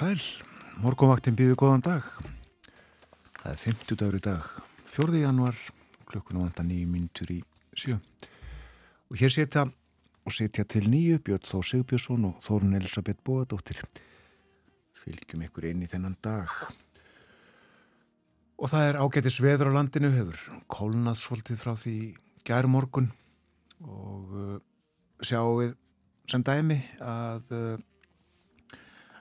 Sæl, morgunvaktin býðu góðan dag. Það er 50 dagur í dag, 4. januar, klukkuna vanda nýju mínutur í sjö. Og hér setja og setja til nýju Björn Þór Sigbjörnsson og Þórun Elisabeth Bóadóttir. Fylgjum ykkur inn í þennan dag. Og það er ágætis veður á landinu, hefur kólnað svolítið frá því gæru morgun og uh, sjáum við sem dæmi að uh,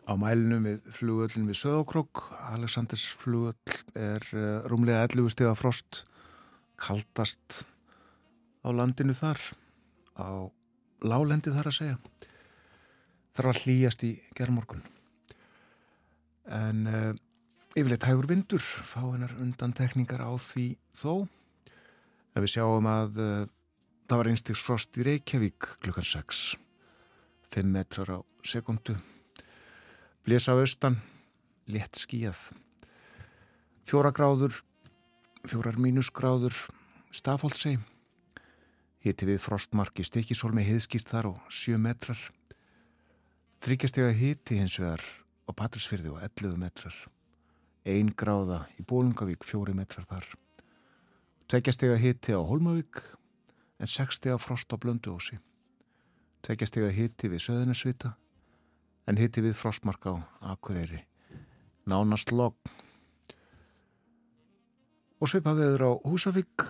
á mælunum við flugöllin við Söðokrók Aleksandrs flugöll er uh, rúmlega 11 steg af frost kaldast á landinu þar á lálendi þar að segja. Þarf að hlýjast í gerðmorgun en uh, yfirleitt hægur vindur fá hennar undan tekningar á því þó. Ef við sjáum að uh, það var einstiks frost í Reykjavík klukkan 6 5 metrar á sekundu Á austan, létt skíjað. Fjóra gráður, fjórar mínusgráður, stafóldsei. Hiti við frostmarki stekisólmi heiðskýrt þar og sjö metrar. Þryggjastega hiti hins vegar á Patrísfyrði og 11 metrar. Einn gráða í Bólungavík, fjóri metrar þar. Tveggjastega hiti á Holmavík en sextega frost á Blönduósi. Tveggjastega hiti við Söðunarsvita en hitti við frostmark á Akureyri. Nánast logg. Og svipa viður á Húsavík,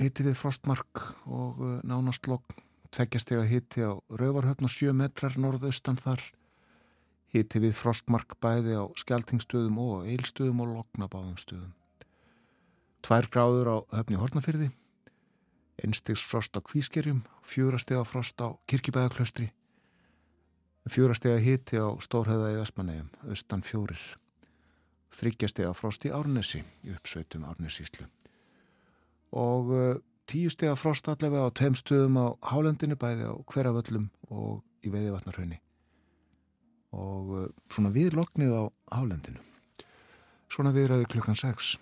hitti við frostmark og uh, nánast logg. Tveggjastega hitti á Rauvarhöfn og sjö metrar norðaustan þar. Hitti við frostmark bæði á skjaltingstöðum og eilstöðum og lognabáðum stöðum. Tvær gráður á höfni Hortnafyrði. Einstigs frost á Kvískerjum, fjúrastega frost á Kirkibæðaklaustri fjórastega hiti á Stórhauða í Vestmannegjum, austan fjórir. Þryggjastega frost í Árnesi, í uppsveitum Árnesíslu. Og tíustega frost allavega á tveim stöðum á Hálendinu, bæði á hverjaföllum og í Veiðivatnarhaunni. Og svona viðloknið á Hálendinu. Svona viðræði klukkan 6.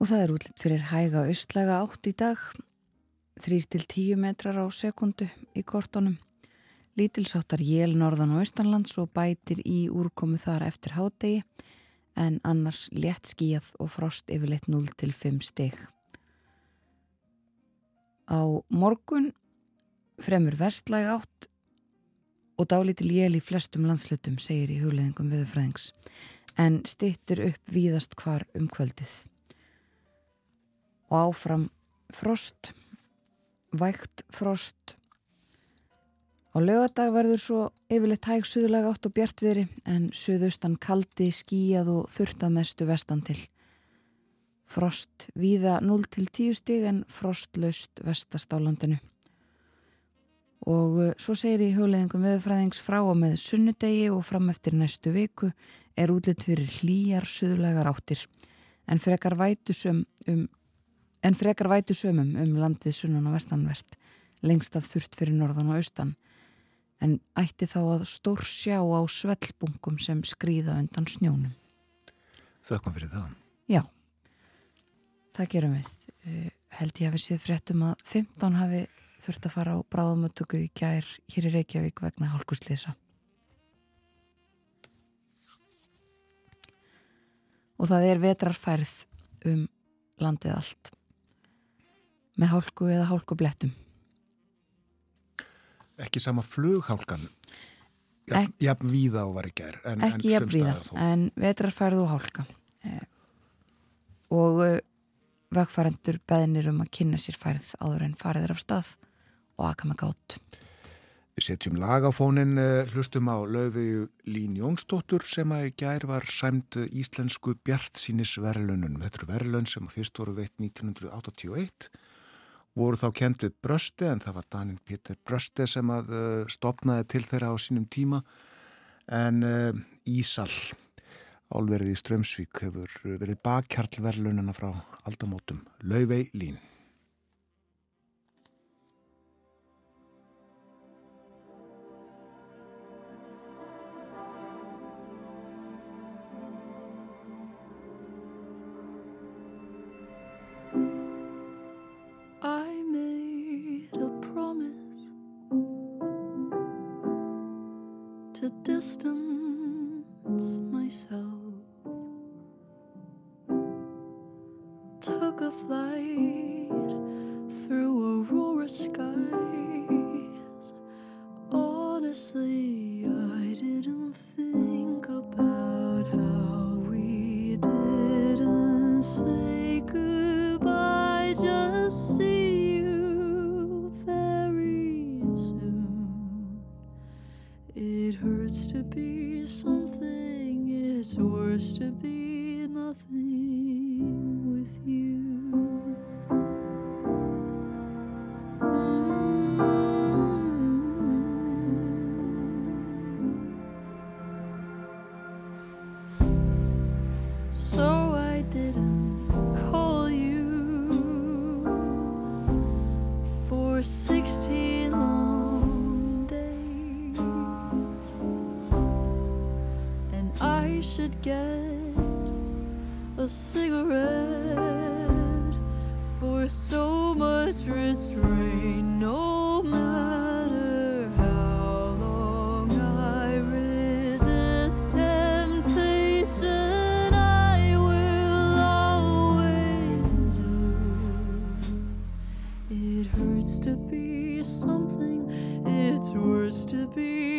Og það er útlitt fyrir hæga austlæga átt í dag. 3-10 metrar á sekundu í kortonum. Lítilsáttar jél norðan og austanlands og bætir í úrkomu þar eftir hádegi en annars létt skíjað og frost yfirleitt 0-5 steg. Á morgun fremur vestlæg átt og dálítil jél í flestum landslutum segir í hugleðingum viðfræðings en stittir upp víðast hvar um kvöldið. Og áfram frost, vægt frost Á lögadag verður svo yfirleitt hæg suðulega átt og bjartviðri en suðaustan kaldi, skíjað og þurftað mestu vestan til. Frost víða 0-10 stig en frostlaust vestast á landinu. Og uh, svo segir í hugleðingum veðurfræðings frá og með sunnudegi og fram eftir næstu viku er útlitt fyrir hlýjar suðulegar áttir en frekar vætu söm um, um landið sunnan og vestanvert lengst af þurft fyrir norðan og austan en ætti þá að stór sjá á svellbungum sem skrýða undan snjónum. Þökkum fyrir það. Já, það gerum við. Uh, held ég að við séð fréttum að 15 hafi þurft að fara á bráðamötöku í gær hér í Reykjavík vegna hálkuslýsa. Og það er vetrarfærð um landið allt með hálku eða hálkublettum ekki sama flughálkan jafn, víða og var er en, ekki jafn víða, en vetrarfærið og hálka. Eh, og eh, vökkfærandur beðinir um að kynna sér færið áður en fariður af stað og aka með gátt Við setjum lag á fónin eh, hlustum á löfu Lín Jónsdóttur sem að í gær var sæmt íslensku Bjart sínis verðlunum þetta eru verðlun sem að fyrst voru veitt 1981 voru þá kent við Bröste en það var Danin Pétur Bröste sem að uh, stopnaði til þeirra á sínum tíma. En uh, Ísal álverði í Strömsvík hefur verið bakkjarlverlunina frá aldamótum. Lauvei Lín for 16 long days. And I should get a cigarette for so much restraint, no matter be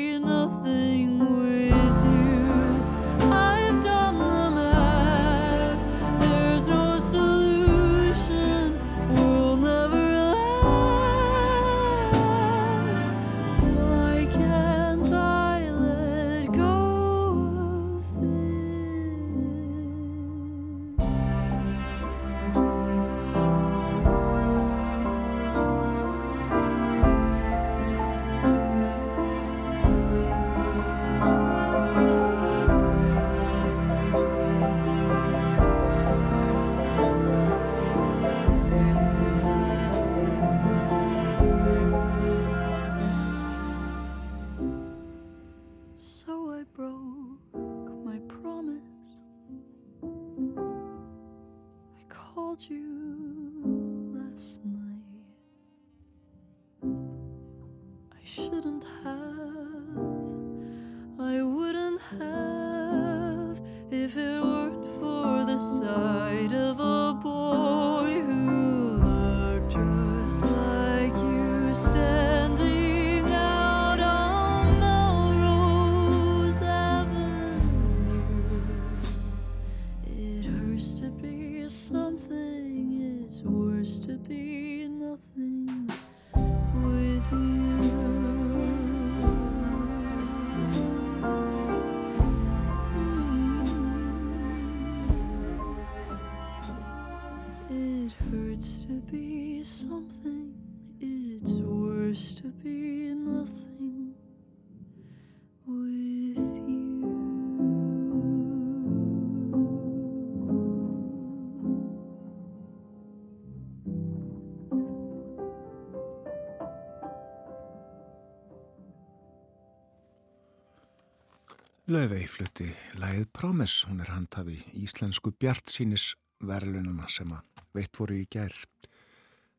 Laufey flutti Læð Promes, hún er handhafi íslensku bjartsýnis verðlununa sem að veitt voru í gær.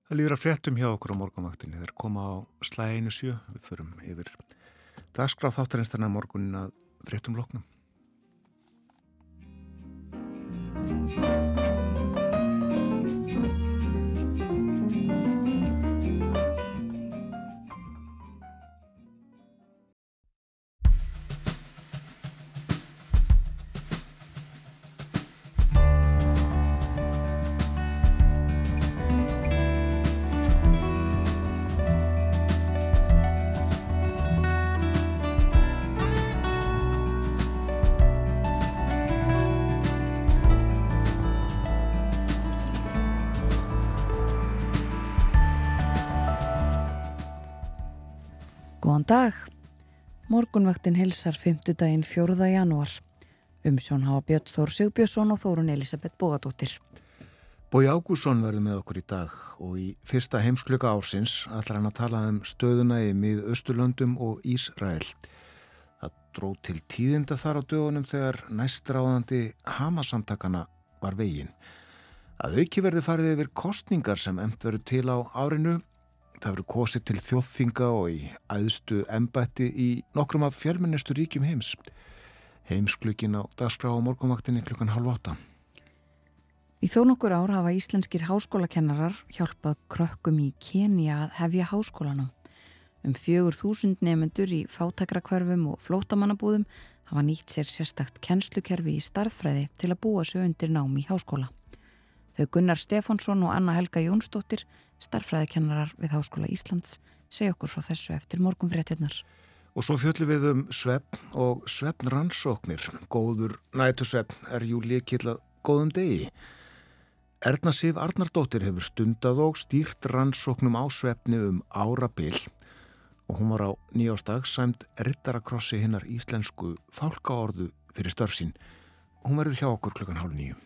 Það líður að fréttum hjá okkur á morgunvaktinni, þeir koma á slæðinu sjö, við förum yfir dagskráð þáttarins þarna morgunin að fréttum loknum. Góðan dag. Morgunvaktin hilsar 5. daginn 4. janúar. Umsjón hafa Björn Þór Sigbjörnsson og Þórun Elisabeth Bógadóttir. Bói Ágússon verður með okkur í dag og í fyrsta heimskluka ársins ætlar hann að tala um stöðuna í mið Östurlöndum og Ísrael. Það dró til tíðinda þar á dögunum þegar næstráðandi Hamasamtakana var veginn. Að auki verði farið yfir kostningar sem emt verður til á árinu. Það verður kosið til þjóðfinga og í æðstu embætti í nokkrum af fjölmennestu ríkjum heims. heimsklukkin á dagskrá á morgunvaktinni klukkan halv åtta. Í þó nokkur ár hafa íslenskir háskólakennarar hjálpað krökkum í Kenya að hefja háskólanum. Um fjögur þúsund nefnendur í fátakrakverfum og flótamannabúðum hafa nýtt sér sérstakt kennslukerfi í starffræði til að búa sig undir námi í háskóla. Þau Gunnar Stefánsson og Anna Helga Jónsdóttir, starffræðikennarar við Háskóla Íslands, segja okkur frá þessu eftir morgunfréttinnar. Og svo fjöllum við um svepp og sveppnrannsóknir. Góður nætusvepp er jú líkill að góðum degi. Erna Sif Arnardóttir hefur stundað og stýrt rannsóknum á svefni um árabil og hún var á nýjástag sæmt rittarakrossi hinnar íslensku fálkaorðu fyrir störfsinn. Hún verður hjá okkur klukkan hálf nýju.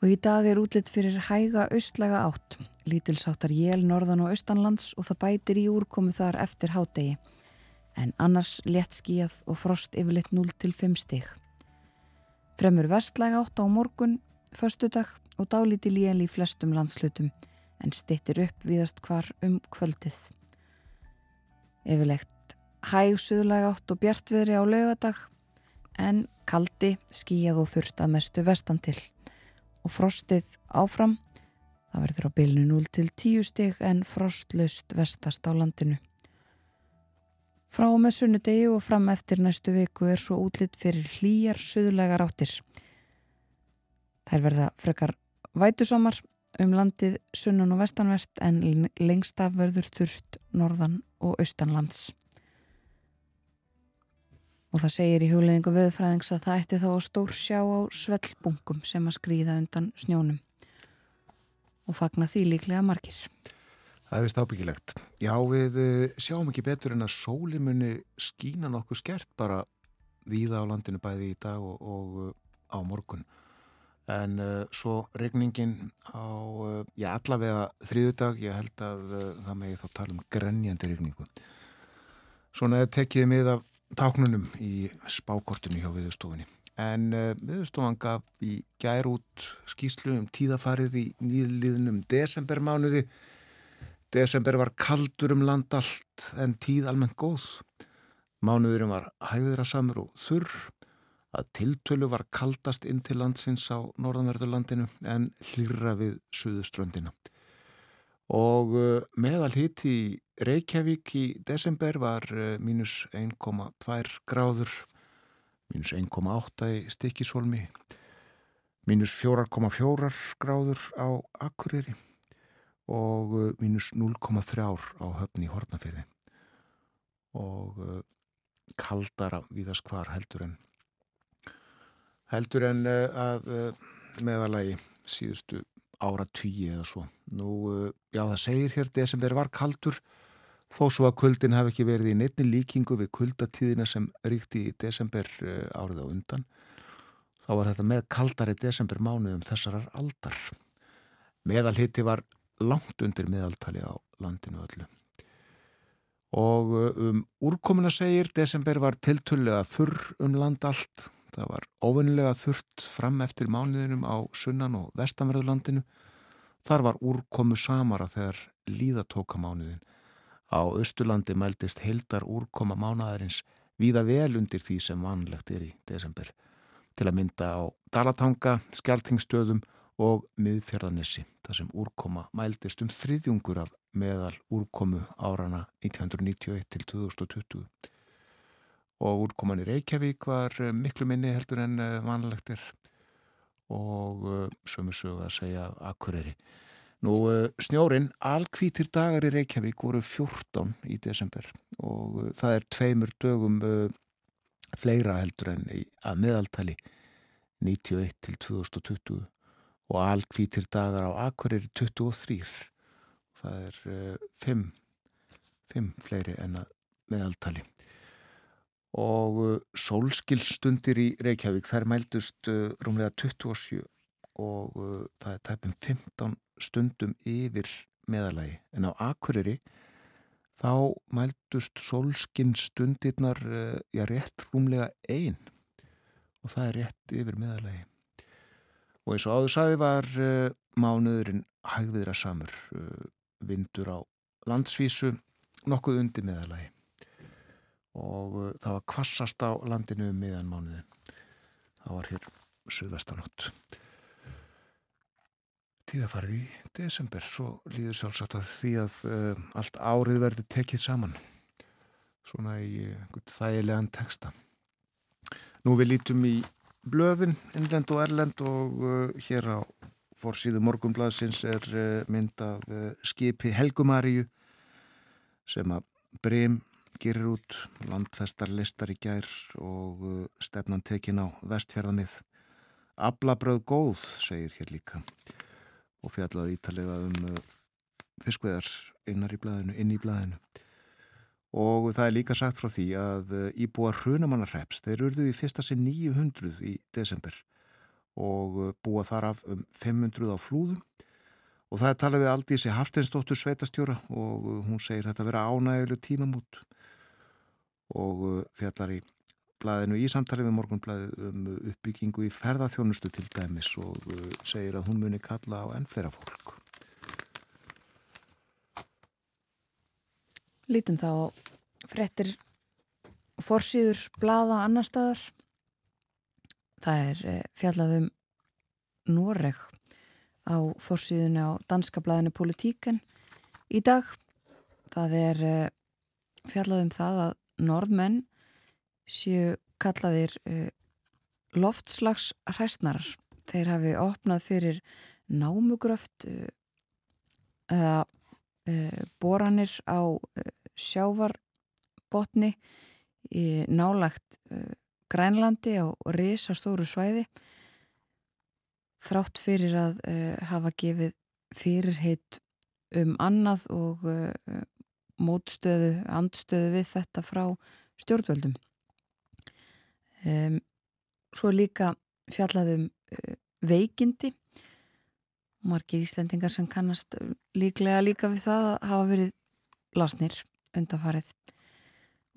Og í dag er útlitt fyrir hæga austlæga átt. Lítilsáttar jél norðan og austanlands og það bætir í úrkomu þar eftir hádegi. En annars létt skíjað og frost yfirleitt 0-5 stig. Fremur vestlæga átt á morgun förstudag og dálíti líjel í flestum landslutum en stittir upp viðast hvar um kvöldið. Yfirlegt hæg suðlega átt og bjartviðri á laugadag en kaldi skíjað og þurft að mestu vestan til og frostið áfram það verður á bylnu 0 til 10 stig en frostlaust vestast á landinu. Frá með sunnudegi og fram eftir næstu viku er svo útlitt fyrir hlýjar suðlegar áttir Þær verða frekar vætusamar um landið sunnan og vestanvert en lengst af verður þurft norðan og austanlands. Og það segir í hugleðingu viðfræðings að það ætti þá að stór sjá á svellbungum sem að skrýða undan snjónum og fagna því líklega margir. Það er vist ábyggilegt. Já, við eh, sjáum ekki betur en að sólimunni skína nokkuð skert bara víða á landinu bæði í dag og, og eh, á morgun en uh, svo regningin á, uh, já allavega þriðudag, ég held að uh, það megi þá tala um grenjandi regningu svona tekið mið af táknunum í spákortunni hjá viðstofunni en viðstofan gaf í gær út skýslu um tíðafarið í nýðliðnum desembermánuði. Desember var kaldur um land allt en tíð almennt góð. Mánuðurum var hæfiðra samur og þurr að tiltölu var kaldast inn til landsins á norðanverðurlandinu en hlýra við suðuströndina. Og uh, meðal hitt í Reykjavík í desember var uh, mínus 1,2 gráður, mínus 1,8 í Stikisholmi, mínus 4,4 gráður á Akureyri og uh, mínus 0,3 á höfni í Hortnafyrði og kaldara viðast hvar heldur en heldur en að meðalagi síðustu ára tíu eða svo. Nú, uh, já það segir hér desember var kaldur þó svo að kuldin hafi ekki verið í neittni líkingu við kuldatíðina sem ríkti í desember árið á undan. Þá var þetta með kaldari desember mánuðum þessarar aldar. Meðalhitti var langt undir meðaltali á landinu öllu. Og um úrkomuna segir desember var tiltullega þurr um land allt Það var óvinnilega þurft fram eftir mánuðinum á sunnan og vestanverðurlandinu. Þar var úrkomu samara þegar líðatóka mánuðin. Á Östurlandi meldist heildar úrkoma mánuðarins víða vel undir því sem vanlegt er í desember. Til að mynda á Dalatanga, Skeltingstöðum og Miðfjörðanessi. Það sem úrkoma mældist um þriðjungur af meðal úrkomu árana 1991 til 2020 og úrkoman í Reykjavík var eh, miklu minni heldur en eh, vanlegt er. Og eh, sömu sögu að segja akkureri. Nú snjórin, alkvítir dagar í Reykjavík voru 14 í desember. Og það er tveimur dögum fleira heldur en að meðaltali 91 til 2020 og alkvítir dagar á akkureri 23 það er 5 fleiri en að meðaltali og uh, sólskilstundir í Reykjavík. Þær mældust uh, rúmlega 27 og uh, það er tæpum 15 stundum yfir meðalagi en á Akureyri þá mældust sólskinstundirnar já rétt rúmlega einn og það er rétt yfir meðalagi og eins og áður saði var mánuðurinn hægviðra samur vindur á landsvísu nokkuð undir meðalagi og uh, það var kvassast á landinu um miðan mánuði. Það var hér suðvestanótt. Tíðafarið í desember, svo líður sjálfsagt að því að uh, allt árið verður tekið saman. Svona í uh, þægilegan texta. Nú við lítum í blöðin, innlend og erlend og uh, hér á fórsíðu morgumblaðsins er uh, mynd af uh, skipi Helgumaríu sem að Brím gerir út landfestarlistar í gær og uh, stefnan tekin á vestfjörðamið. Ablabröð góð, segir hér líka og fjallaði ítalega um uh, fiskveðar innar í blæðinu, inn í blæðinu. Og það er líka sagt frá því að uh, íbúar hrunamannarreps, þeir urðu í fyrsta sinn 900 í desember og búa þar af um 500 á flúðum og það er talað við Aldísi Haftinsdóttur sveitastjóra og hún segir þetta vera ánægileg tímamút og uh, fjallar í blæðinu í samtali við morgunblæðið um uppbyggingu í ferðarþjónustu til dæmis og uh, segir að hún muni kalla á enn fleira fólk. Lítum þá frettir forsýður blaða annar staðar. Það er eh, fjallað um Noreg á forsýðinu á danska blaðinu Politíken í dag. Það er eh, fjallað um það að norðmenn séu kallaðir uh, loftslags hræstnarar. Þeir hafi opnað fyrir námugröft uh, eða uh, boranir á sjávarbotni í nálagt Grænlandi á risastóru svæði þrátt fyrir að hafa gefið fyrirheit um annað og mótstöðu, andstöðu við þetta frá stjórnvöldum. Um, svo líka fjallaðum uh, veikindi. Margir Íslendingar sem kannast líklega líka við það að hafa verið lasnir undanfarið.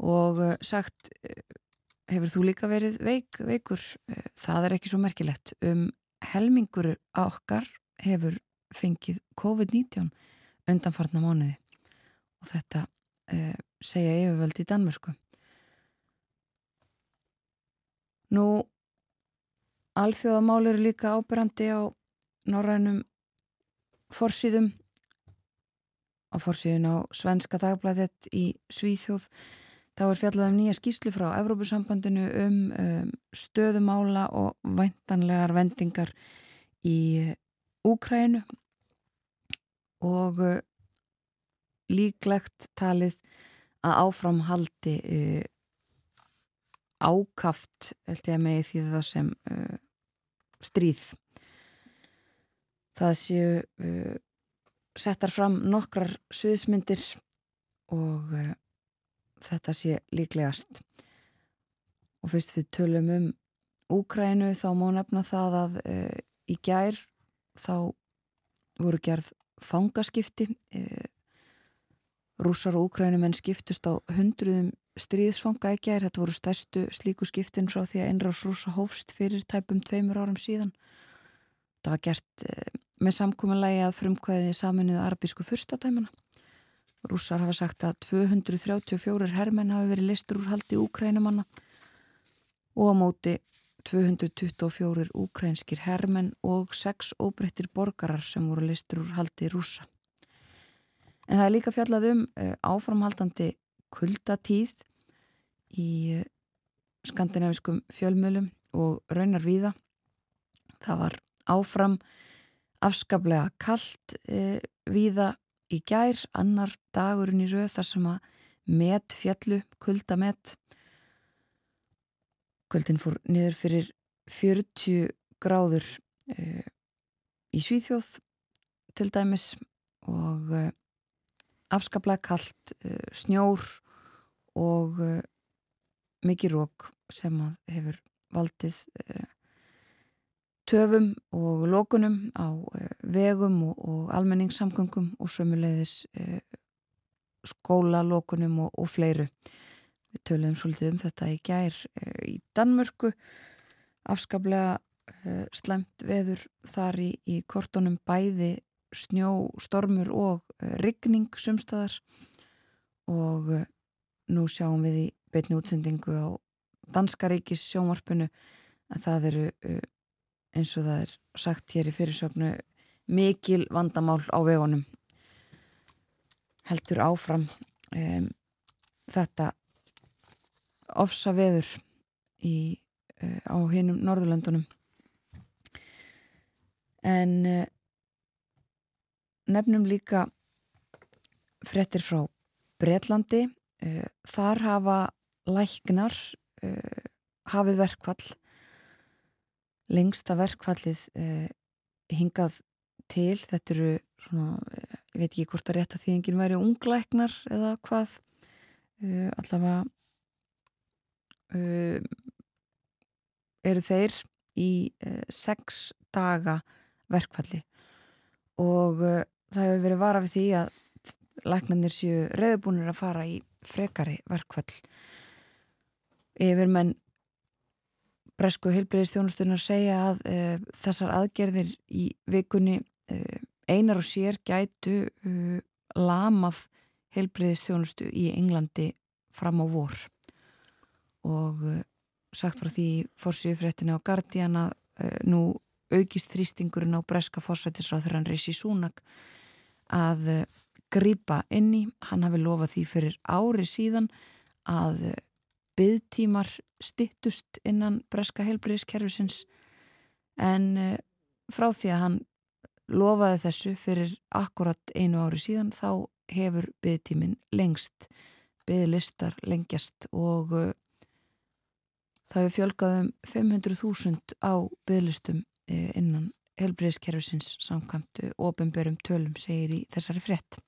Og uh, sagt uh, hefur þú líka verið veik, veikur? Það er ekki svo merkilegt. Um helmingur okkar hefur fengið COVID-19 undanfarna mánuði og þetta segja yfirvöld í Danmörku Nú, alþjóðamál eru líka ábyrrandi á norrænum forsýðum á forsýðun á Svenska dagblæðet í Svíþjóð. Þá er fjallað um nýja skýslu frá Evrópusambandinu um, um stöðumála og væntanlegar vendingar í Úkrænu og uh, líklegt talið að áframhaldi uh, ákaft held ég að megi því það sem uh, stríð. Það séu uh, settar fram nokkrar sviðsmyndir og þetta sé líklegast. Og fyrst við tölum um Úkrænu þá má nefna það að í gær þá voru gerð fangaskipti rúsar og úkrænumenn skiptust á hundruðum stríðsfanga ekki er, þetta voru stærstu slíku skiptin frá því að einrás rúsa hófst fyrir tæpum tveimur árum síðan. Það var gert eh, með samkúmanlægi að frumkvæði saminuðu arabísku fyrstatæmana. Rússar hafa sagt að 234 hermenn hafi verið listur úr haldi úkrænumanna og á móti 224 úkrænskir hermenn og 6 óbreyttir borgarar sem voru listur úr haldi rúsa. En það er líka fjallað um uh, áframhaldandi kuldatíð í eh, skandinaviskum fjölmjölum og raunar víða. Það var áfram afskaplega kallt e, víða í gær, annar dagurinn í rauð þar sem að met fjallu, kuldamet. Kuldin fór niður fyrir 40 gráður e, í Svíþjóð til dæmis og afskaplega kallt, snjór og uh, mikið rók sem hefur valdið uh, töfum og lókunum á vegum og, og almenningssamgöngum og sömuleiðis skólalókunum og, og fleiru. Við töluðum svolítið um þetta í gær í Danmörku afskaplega slemt veður þar í, í kortunum bæði snjó, stormur og rigning sumstaðar og nú sjáum við í beitni útsendingu á Danskaríkis sjónvarpinu að það eru uh, eins og það er sagt hér í fyrirsögnu mikil vandamál á vegunum. Heldur áfram um, þetta ofsa veður í, uh, á hinnum Norðurlöndunum. En uh, nefnum líka frettir frá Breitlandi uh, þar hafa læknar hafið verkvall lengsta verkvallið hingað til, þetta eru svona, ég veit ekki hvort að rétt að þýðingin væri unglæknar eða hvað. Allavega eru þeir í sex daga verkvalli og það hefur verið vara við því að læknarnir séu reyðbúinir að fara í frekari verkvall yfir menn Bresku heilbreyðistjónustunar segja að e, þessar aðgerðir í vikunni Eh, einar og sér gætu uh, lamaf heilbreyðistjónustu í Englandi fram á vor. Og sagt frá því fórsíufréttinni á Guardian að nú aukist þrýstingurinn á breska fórsættisráður Rissi Súnak að grýpa inni, hann hafi lofað því fyrir ári síðan að byggtímar stittust innan breska heilbreyðiskerfisins en frá því að hann lofaði þessu fyrir akkurat einu ári síðan þá hefur byggtíminn lengst. Bygglistar lengjast og það hefur fjölgað um 500.000 á bygglistum innan helbriðskerfisins samkvæmt ofinberum tölum segir í þessari frett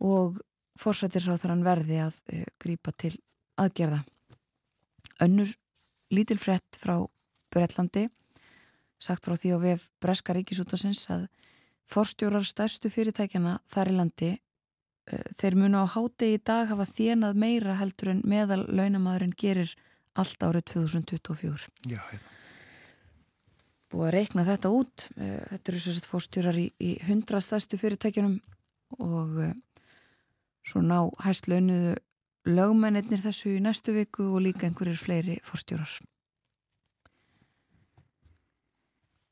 og fórsættisráþarann verði að uh, grýpa til aðgerða. Önnur lítil frett frá Breitlandi sagt frá því á vef Breska Ríkisútasins að forstjórar stærstu fyrirtækjana þar í landi þeir munu á háti í dag hafa þénað meira heldur en meðal launamæðurinn gerir allt árið 2024 Já, hérna búið að reikna þetta út. Uh, þetta eru sett fórstjórar í, í hundra stærstu fyrirtækjunum og uh, svo ná hæst launuðu lögmennir þessu í næstu viku og líka einhverjir fleiri fórstjórar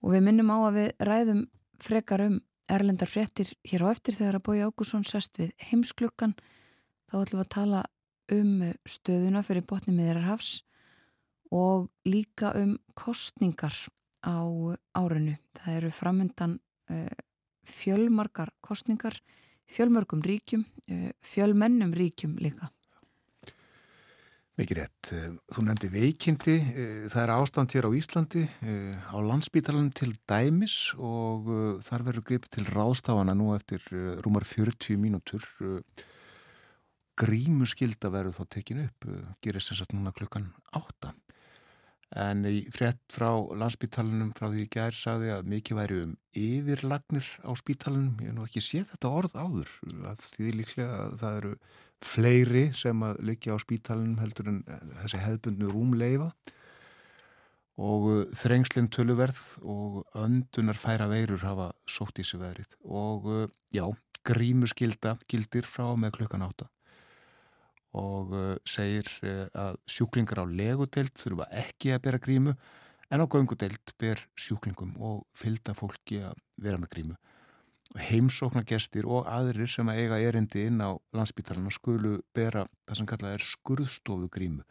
og við minnum á að við ræðum frekar um erlendar fréttir hér á eftir þegar að Bói Ágússon sest við heimsklukkan þá ætlum við að tala um stöðuna fyrir botni miðrarhafs og líka um kostningar á árinu. Það eru framöndan uh, fjölmarkar kostningar, fjölmörgum ríkjum, uh, fjölmennum ríkjum líka. Mikið rétt. Eh, þú nefndi veikindi. Eh, það er ástand hér á Íslandi eh, á landsbítalanum til dæmis og þar verður gripið til ráðstafana nú eftir rúmar 40 mínútur. Grímu skilda verður þá tekinu upp, gerist þess að núna klukkan 8. En í frett frá landsbítalanum frá því gær sagði að mikið væri um yfirlagnir á spítalanum. Ég hef nú ekki séð þetta orð áður. Því líklega að það eru fleiri sem að liggja á spítalunum heldur en eh, þessi hefðbundnu rúmleifa og eh, þrengslinn töluverð og öndunar færa veirur hafa sótt í sig veðrið og eh, já, grímu skilda gildir frá með klukkan átta og segir að sjúklingar á legudelt þurfa ekki að bera grímu en á göngudelt ber sjúklingum og fylgda fólki að vera með grímu heimsóknagestir og aðrir sem að eiga erindi inn á landsbítalana skulu bera það sem kallað er skurðstofu grímu.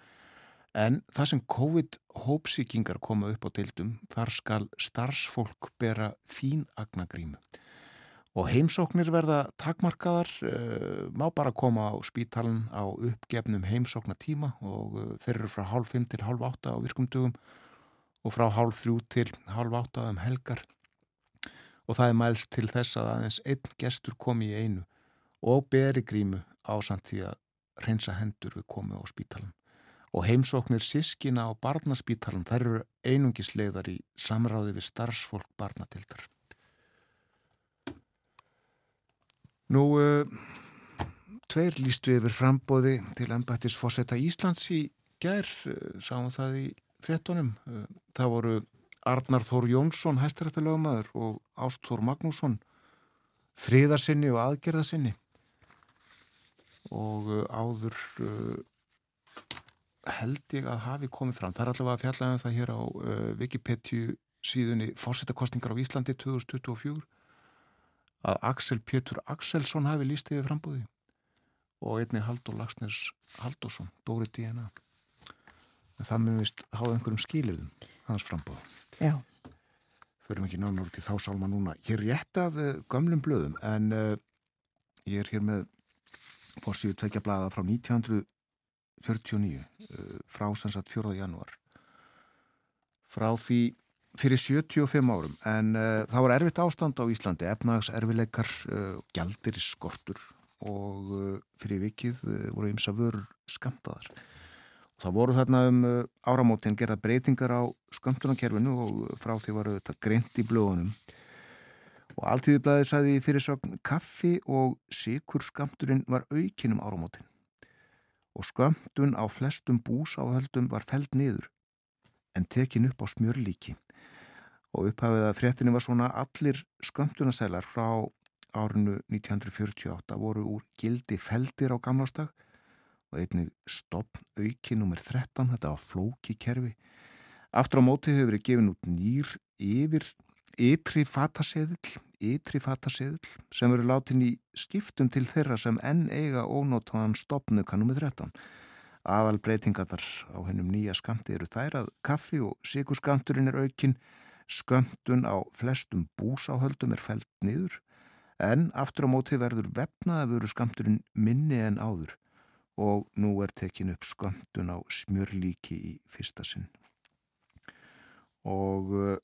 En það sem COVID-hópsíkingar koma upp á deildum, þar skal starfsfólk bera fínagna grímu. Og heimsóknir verða takmarkaðar, uh, má bara koma á spítalan á uppgefnum heimsóknatíma og uh, þeir eru frá hálf 5 til hálf 8 á virkumdugum og frá hálf 3 til hálf 8 um helgar og það er mælst til þess að aðeins einn gestur komi í einu og beri grímu ásand því að reynsa hendur við komið á spítalan. Og heimsóknir sískina á barnaspítalan þær eru einungisleiðar í samráði við starfsfólk barnatildar. Nú, uh, tveir lístu yfir frambóði til ennbættis fórsetta Íslands í gær, uh, sáum það í frettunum. Uh, það voru Arnar Þór Jónsson, hæstarættilögumæður og Ástór Magnússon, friðarsinni og aðgerðarsinni. og áður uh, held ég að hafi komið fram. Það er allavega að fjalla um það hér á uh, Wikipedia síðunni fórsettakostningar á Íslandi 2024 að Axel Pétur Axelsson hafi líst yfir frambúði og einni Haldur Lagsners Haldursson, Dóri DNA en það með vist háða einhverjum skilirðum hans frambúð Já, förum ekki nánar út í þá sálma núna. Ég er rétt að uh, gömlum blöðum en uh, ég er hér með fórsíðu tvekja blaða frá 1949 uh, frá sannsagt 4. januar frá því fyrir 75 árum en uh, það var erfitt ástand á Íslandi. Efnags erfileikar, uh, gjaldir skortur og uh, fyrir vikið voru ymsa vörur skamtaðar og það voru þarna um áramótin gerða breytingar á skamtunarkerfinu og frá því var þetta greint í blöðunum. Og alltíðublaðið sæði fyrir sögn kaffi og sikur skamturinn var aukinum áramótin og skamtun á flestum búsáhöldum var feld niður en tekin upp á smjörlíki og upphafið að fréttinni var svona allir skömmtunasælar frá árinu 1948 voru úr gildi feldir á gamlástag og einnig stopn auki nr. 13, þetta var flóki kerfi. Aftur á móti hefur verið gefin út nýr yfir ytri fataseðil, ytri fataseðil sem verið látin í skiptum til þeirra sem enn eiga ónótaðan stopnuka nr. 13. Aðal breytingarnar á hennum nýja skamti eru þær að kaffi og sikurskamturinn er aukinn Skömmtun á flestum búsáhöldum er fælt niður en aftur á móti verður vefnaðafuru skamturinn minni en áður og nú er tekin upp skömmtun á smjörlíki í fyrsta sinn. Og uh,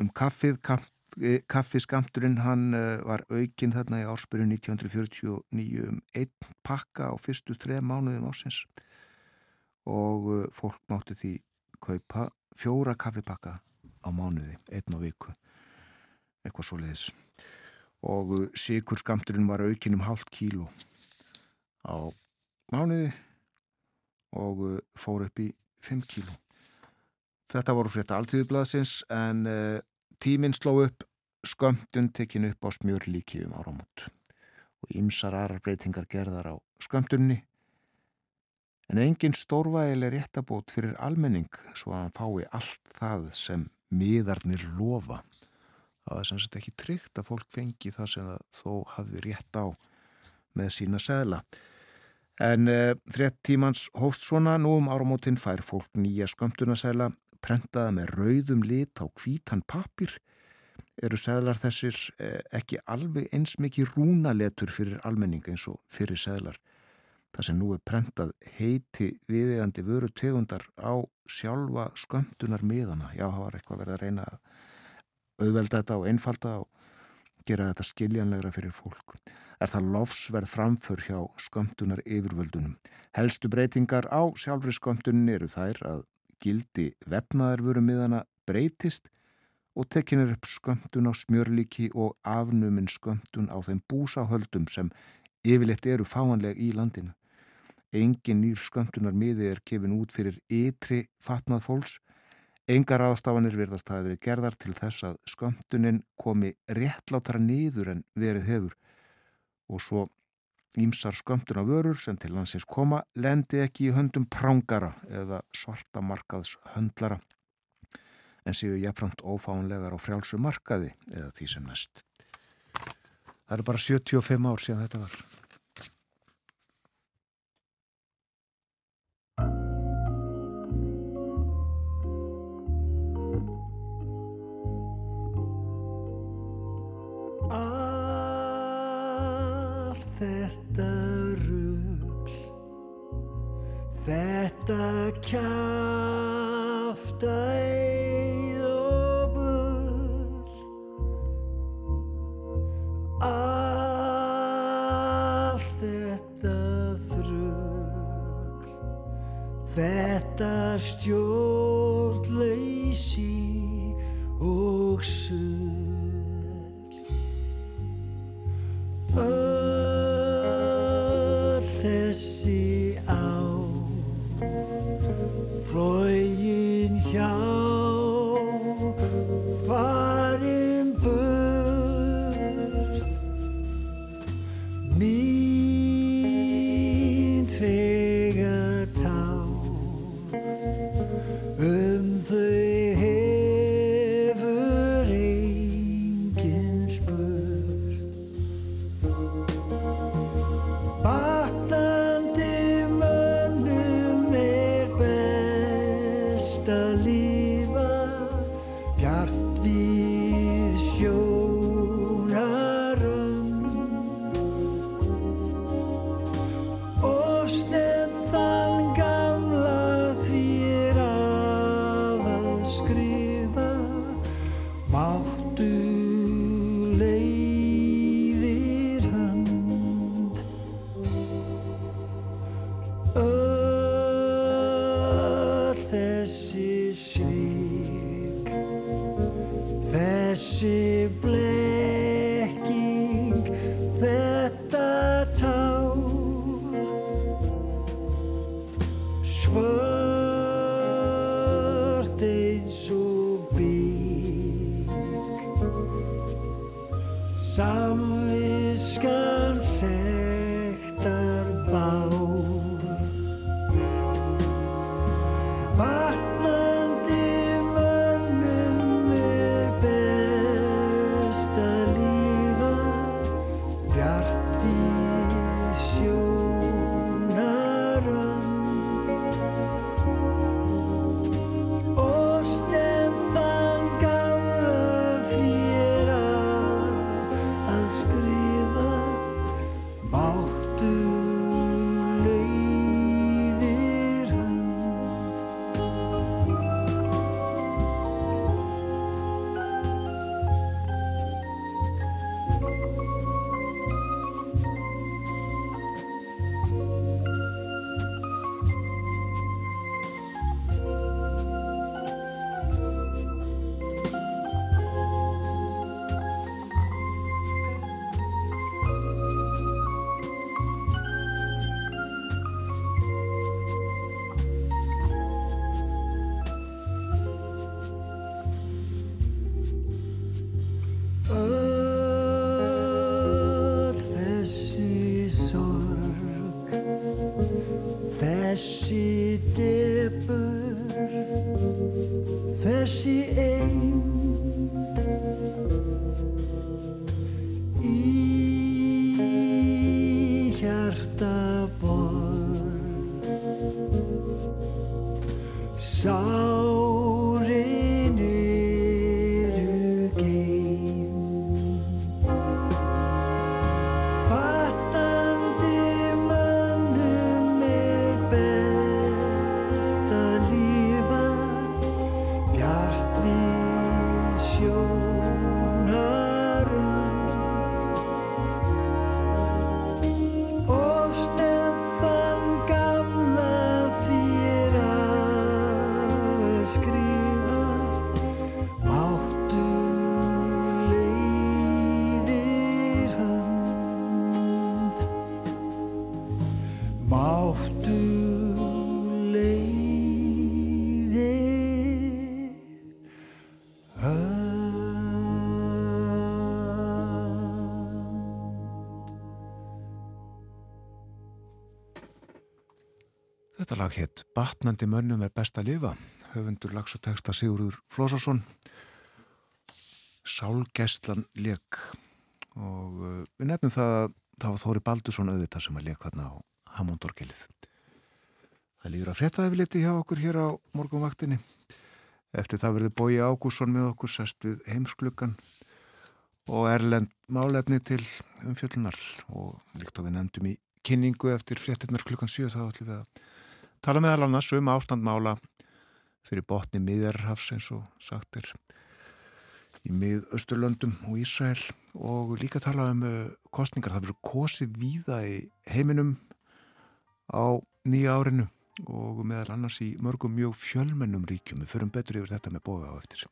um kaffið, kaffi, kaffiskamturinn hann uh, var aukinn þarna í ársbyrju 1949 um einn pakka á fyrstu þrei mánuðum ásins og fólk mátti því kaupa fjóra kaffipakka á mánuði, einn á viku eitthvað svo leiðis og síkur skamturinn var aukin um hálft kíló á mánuði og fór upp í 5 kíló. Þetta voru frétta alltíðublaðsins en uh, tíminn sló upp skömmtun tekin upp á smjörlíki um áramót. Og ýmsar aðrar breytingar gerðar á skömmtunni en engin stórvægileg réttabót fyrir almenning svo að hann fái allt það sem miðarnir lofa. Það er sannsagt ekki tryggt að fólk fengi það sem það þó hafði rétt á með sína segla. En e, þrett tímans hóst svona nú um áramótin fær fólk nýja skömmtunasegla prentaða með rauðum lit á kvítan papir. Eru seglar þessir e, ekki alveg eins mikið rúnaletur fyrir almenning eins og fyrir seglar. Það sem nú er prentað heiti viðegandi vöru tegundar á sjálfa skömmtunar miðana. Já, það var eitthvað verið að reyna að auðvelda þetta og einfalda og gera þetta skiljanlegra fyrir fólk. Er það lofsverð framför hjá skömmtunar yfirvöldunum. Helstu breytingar á sjálfri skömmtunin eru þær að gildi vefnaðarvöru miðana breytist og tekinir upp skömmtun á smjörlíki og afnuminn skömmtun á þeim búsáhöldum sem yfirleitt eru fáanleg í landinu. Engin nýr skömmtunar miði er kefin út fyrir ytri fatnað fólks. Engar aðstafanir verðast að verið gerðar til þess að skömmtunin komi réttlátara nýður en verið hefur og svo ímsar skömmtuna vörur sem til landsins koma lendi ekki í höndum prángara eða svarta markaðs höndlara en séu jafnframt ófánlegar á frjálsu markaði eða því sem næst. Það eru bara 75 ár síðan þetta var. Þetta kjafta eið og bull Allt þetta þrugl Þetta stjórnleysi Þetta lag hétt Batnandi mönnum er best að lifa. Höfundur lags og texta Sigurður Flósarsson Sálgæslan leik og uh, við nefnum það að það var Þóri Baldursson auðvitað sem að leik þarna á Hammondorgelið Það líður að frétta yfirliti hjá okkur hér á morgunvaktinni. Eftir það verður Bói Ágússon með okkur sest við heimskluggan og erlend málefni til umfjöllunar. Og líkt og við nefndum í kynningu eftir fréttinnar klukkan 7 þá ætlum við að tala meðal annars um ástandmála fyrir botni miðjarrhafs eins og sagt er í miðausturlöndum og Ísrael og líka tala um uh, kostningar. Það verður kosið víða í heiminum á nýja árinu og meðal annars í mörgum mjög fjölmennum ríkjum. Við förum betur yfir þetta með bóða á eftir.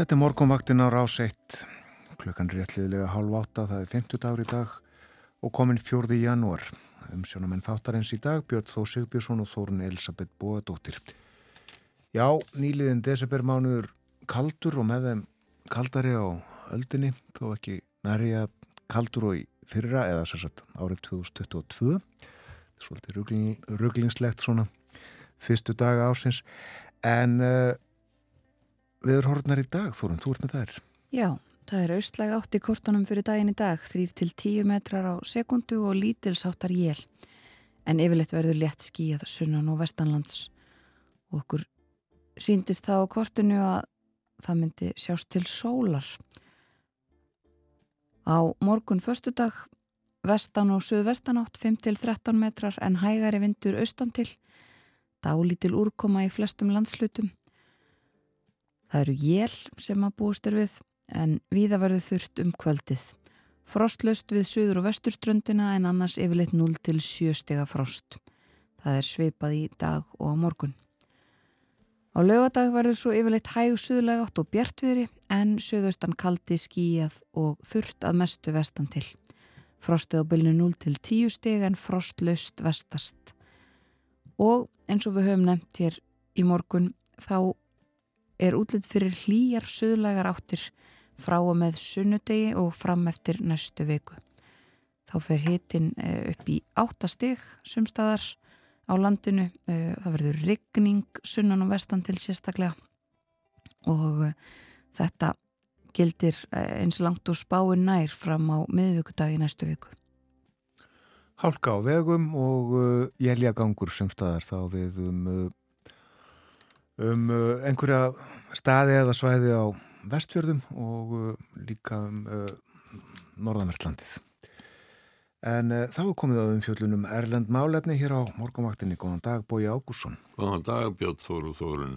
Þetta er morgunvaktin á rás 1, klukkan réttliðilega hálf átta, það er 50 dagur í dag og komin 4. janúar. Umsjónamenn þáttarins í dag, Björn Þó Sigbjörnsson og Þórun Elisabeth Bóadóttir. Já, nýliðin desembermánuður kaldur og með þeim kaldari á öldinni, þó ekki nærja kaldur og í fyrra eða sérsagt árið 2022. Svolítið rugling, ruglingslegt svona fyrstu daga ásins, en... Uh, Viðurhornar í dag, Þórun, þú ert með þær. Já, það er austlæg átt í kortunum fyrir daginn í dag, 3-10 metrar á sekundu og lítilsáttar jél. En yfirleitt verður létt skíjað sunnan og vestanlands. Og okkur síndist það á kortinu að það myndi sjást til sólar. Á morgun föstudag, vestan og suðvestanátt 5-13 metrar en hægari vindur austan til. Dálítil úrkoma í flestum landslutum. Það eru jél sem að búist er við en viða verður þurft um kvöldið. Frostlöst við söður og vesturströndina en annars yfirleitt 0 til 7 stega frost. Það er sveipað í dag og á morgun. Á lögadag verður svo yfirleitt hæg suðlega átt og bjartviðri en söðaustan kaldi skíjað og þurft að mestu vestan til. Frostið á bylnu 0 til 10 steg en frostlöst vestast. Og eins og við höfum nefnt hér í morgun þá er útlitt fyrir hlýjar söðlagar áttir frá og með sunnudegi og fram eftir næstu viku. Þá fer hitin upp í áttastig sumstaðar á landinu. Það verður rigning sunnan og vestan til sérstaklega og þetta gildir eins langt og spáin nær fram á miðvíkudagi næstu viku. Hálka á vegum og jæljagangur sumstaðar þá við um um uh, einhverja staði eða svæði á vestfjörðum og uh, líka um uh, norðanvertlandið. En þá er komið að um fjöllunum Erlend Málefni hér á morgunvaktinni. Góðan dag, Bói Ágússon. Góðan dag, Björn Þóru Þórun.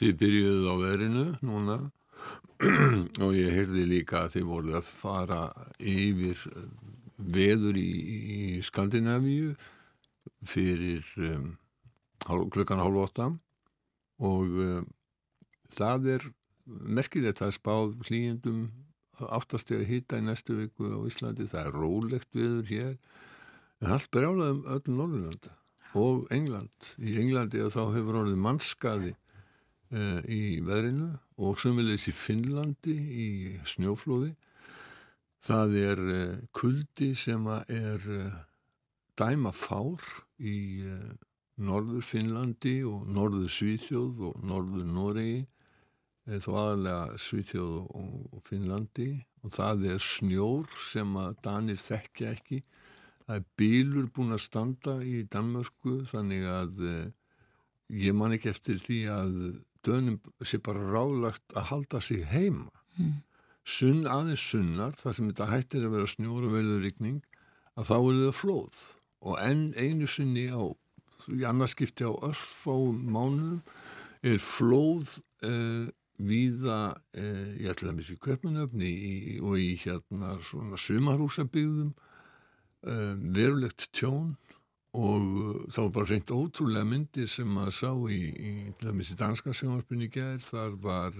Þið byrjuðuð á verinu núna og ég heyrði líka að þið voruð að fara yfir veður í, í Skandinavíu fyrir um, klukkan hálf åtta og uh, það er merkilegt að spáð hlýjendum áttastega hýta í næstu viku á Íslandi, það er rólegt viður hér, en allt brjálað um öll Norðurlanda og England. Í Englandi þá hefur orðið mannskaði uh, í veðrinu og sömulegis í Finnlandi í snjóflóði. Það er uh, kuldi sem er dæma fár í Norður Finnlandi og Norður Svíþjóð og Norður Noregi þó aðalega Svíþjóð og Finnlandi. Og það er snjór sem að Danir þekkja ekki. Það er bílur búin að standa í Danmörku þannig að eh, ég man ekki eftir því að dönum sé bara ráðlagt að halda sig heima. Mm. sunn aðeins sunnar þar sem þetta hættir að vera snjór og verður rikning að þá er það flóð. Og enn einu sunni á í annarskipti á örfáum mánuðum er flóð uh, víða, uh, ég ætla að missi köpmanöfni og í hérna svona sumarhúsabygðum uh, verulegt tjón og þá var bara reynd ótrúlega myndir sem maður sá í, í, í danska sjónvarpunni gær, þar var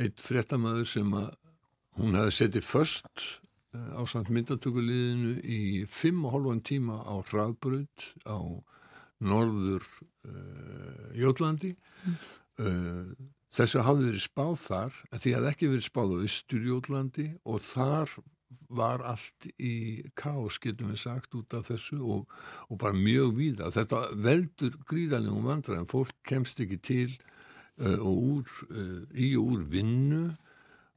eitt frettamöður sem að hún hefði settið först á samt myndatökuliðinu í 5,5 tíma á hraðbröð á norður uh, Jólandi mm. uh, þessu hafði verið spáð þar en því hafði ekki verið spáð á Östur Jólandi og þar var allt í kásk getum við sagt út af þessu og, og bara mjög víða. Þetta veldur gríðalegum vandræðin fólk kemst ekki til uh, og úr, í og úr vinnu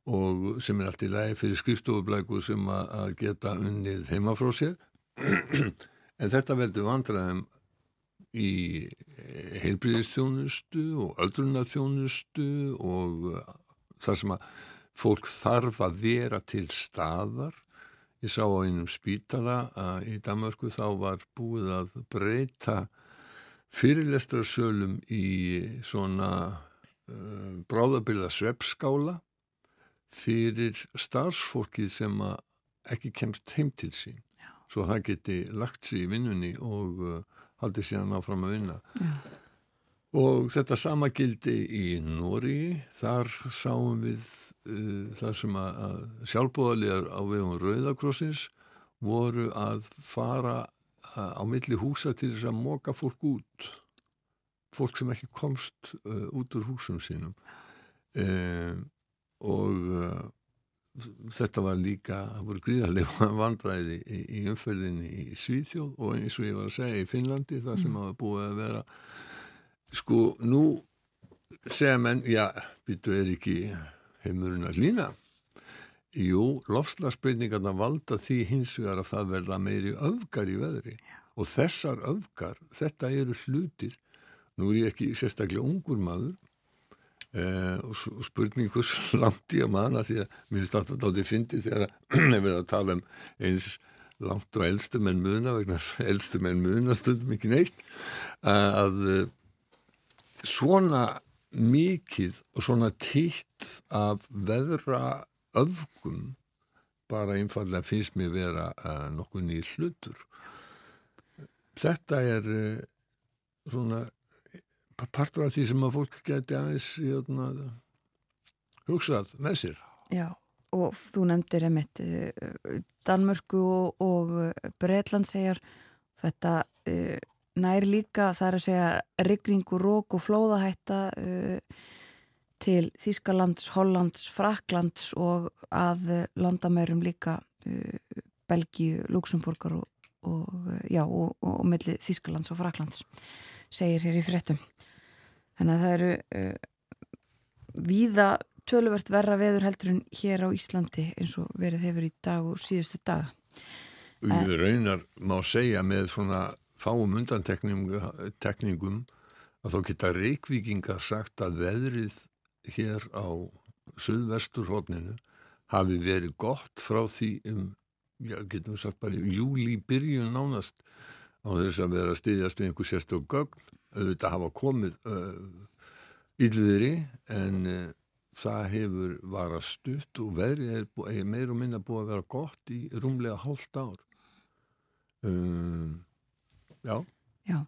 og sem er allt í lagi fyrir skrifstofublæku sem að geta unnið heima frá sér. En þetta veldur vandræðum í heilbríðistjónustu og öldrunarþjónustu og þar sem að fólk þarf að vera til staðar. Ég sá á einum spítala að í Danmarku þá var búið að breyta fyrirlestrarsölum í svona uh, bráðabilda sveppskála fyrir starfsfólkið sem ekki kemst heim til sín Já. svo það geti lagt sér í vinnunni og uh, haldið sér að ná fram að vinna Já. Og þetta sama gildi í Nóri, þar sáum við uh, þar sem að, að sjálfbóðaliðar á vegum Rauðakrossins voru að fara uh, á milli húsa til þess að móka fólk út, fólk sem ekki komst uh, út úr húsum sínum. Um, og uh, þetta var líka, það voru gríðarlega vandræði í, í umferðinni í Svíþjóð og eins og ég var að segja í Finnlandi, það sem hafa búið að vera Sko, nú segja menn, já, býtu er ekki heimurinn að lína. Jú, lofslagsbreyningarna valda því hins vegar að það verða meiri öfgar í veðri já. og þessar öfgar, þetta eru hlutir, nú er ég ekki sérstaklega ungur maður eh, og spurningur langt í að manna því að mér er státt að dátti fyndi þegar við erum að tala um eins langt og elstu menn muna vegna elstu menn muna stundum ekki neitt að svona mikið og svona títt af veðra öfgum bara einfallega finnst mér vera uh, nokkuð nýr hlutur. Þetta er uh, svona partur af því sem að fólk geti aðeins jötna, hugsað með sér Já, og þú nefndir einmitt uh, Danmörku og, og Breitland segjar þetta nær líka þar að segja rigningu, rók og flóðahætta uh, til Þískalands, Hollands, Fraklands og að landamærum líka uh, Belgíu, Luxemburgar og, og, og, og milli Þískalands og Fraklands segir hér í fréttum. Þannig að það eru uh, víða töluvert verra veður heldur en hér á Íslandi eins og verið hefur í dag og síðustu daga. Við raunar má segja með svona fáum undantekningum að þá geta reikvíkingar sagt að veðrið hér á söðvesturhóttninu hafi verið gott frá því um, já, getum við sagt bara júli byrjun nánast á þess að vera að styðjast við einhver sérstök gögn, auðvitað hafa komið uh, yllviðri en uh, það hefur varað stutt og veðrið er, er meir og minna búið að vera gott í rúmlega hálft ár um Já. Já.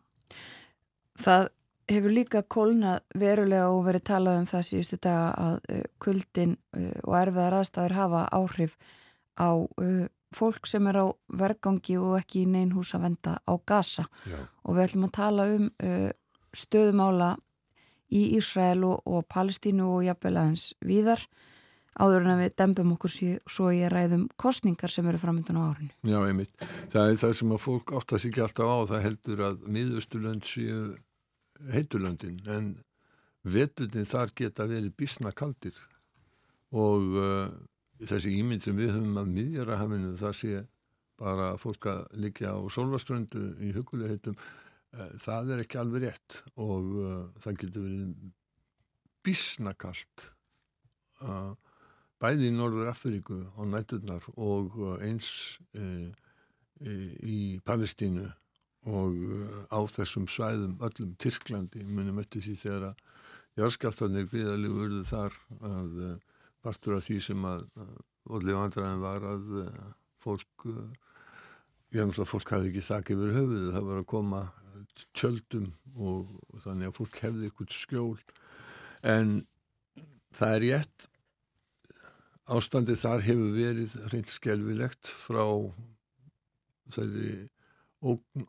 Það hefur líka kólnað verulega og verið talað um það síðustu daga að uh, kuldin uh, og erfiðar aðstæður hafa áhrif á uh, fólk sem er á vergangi og ekki í neyn hús að venda á gasa Já. og við ætlum að tala um uh, stöðumála í Ísrael og, og Palestínu og jafnvel aðeins víðar áður en að við dembum okkur svo í að ræðum kostningar sem eru framöndan á árinu. Já, einmitt. Það er það sem að fólk áttast ekki alltaf á. Það heldur að miðusturlönd séu heiturlöndin en veturnin þar geta verið bísna kaldir og uh, þessi ímynd sem við höfum af miðjarahafinu það sé bara fólk að liggja á solvaströndu í hugulegheitum uh, það er ekki alveg rétt. Og uh, það getur verið bísna kalt að bæði í Norður Afríku á nætturnar og uh, eins e, í Palestínu og uh, á þessum svæðum öllum Tyrklandi munum eftir því þegar að járskjáltanir gríðalegu urðu þar að uh, partur af því sem að allir vandræðin var að fólk ég hef náttúrulega fólk hafði ekki þakk yfir höfuðu það var að koma tjöldum og, og þannig að fólk hefði ykkur skjól. En það er rétt ástandi þar hefur verið reynd skelvilegt frá þeirri ógn,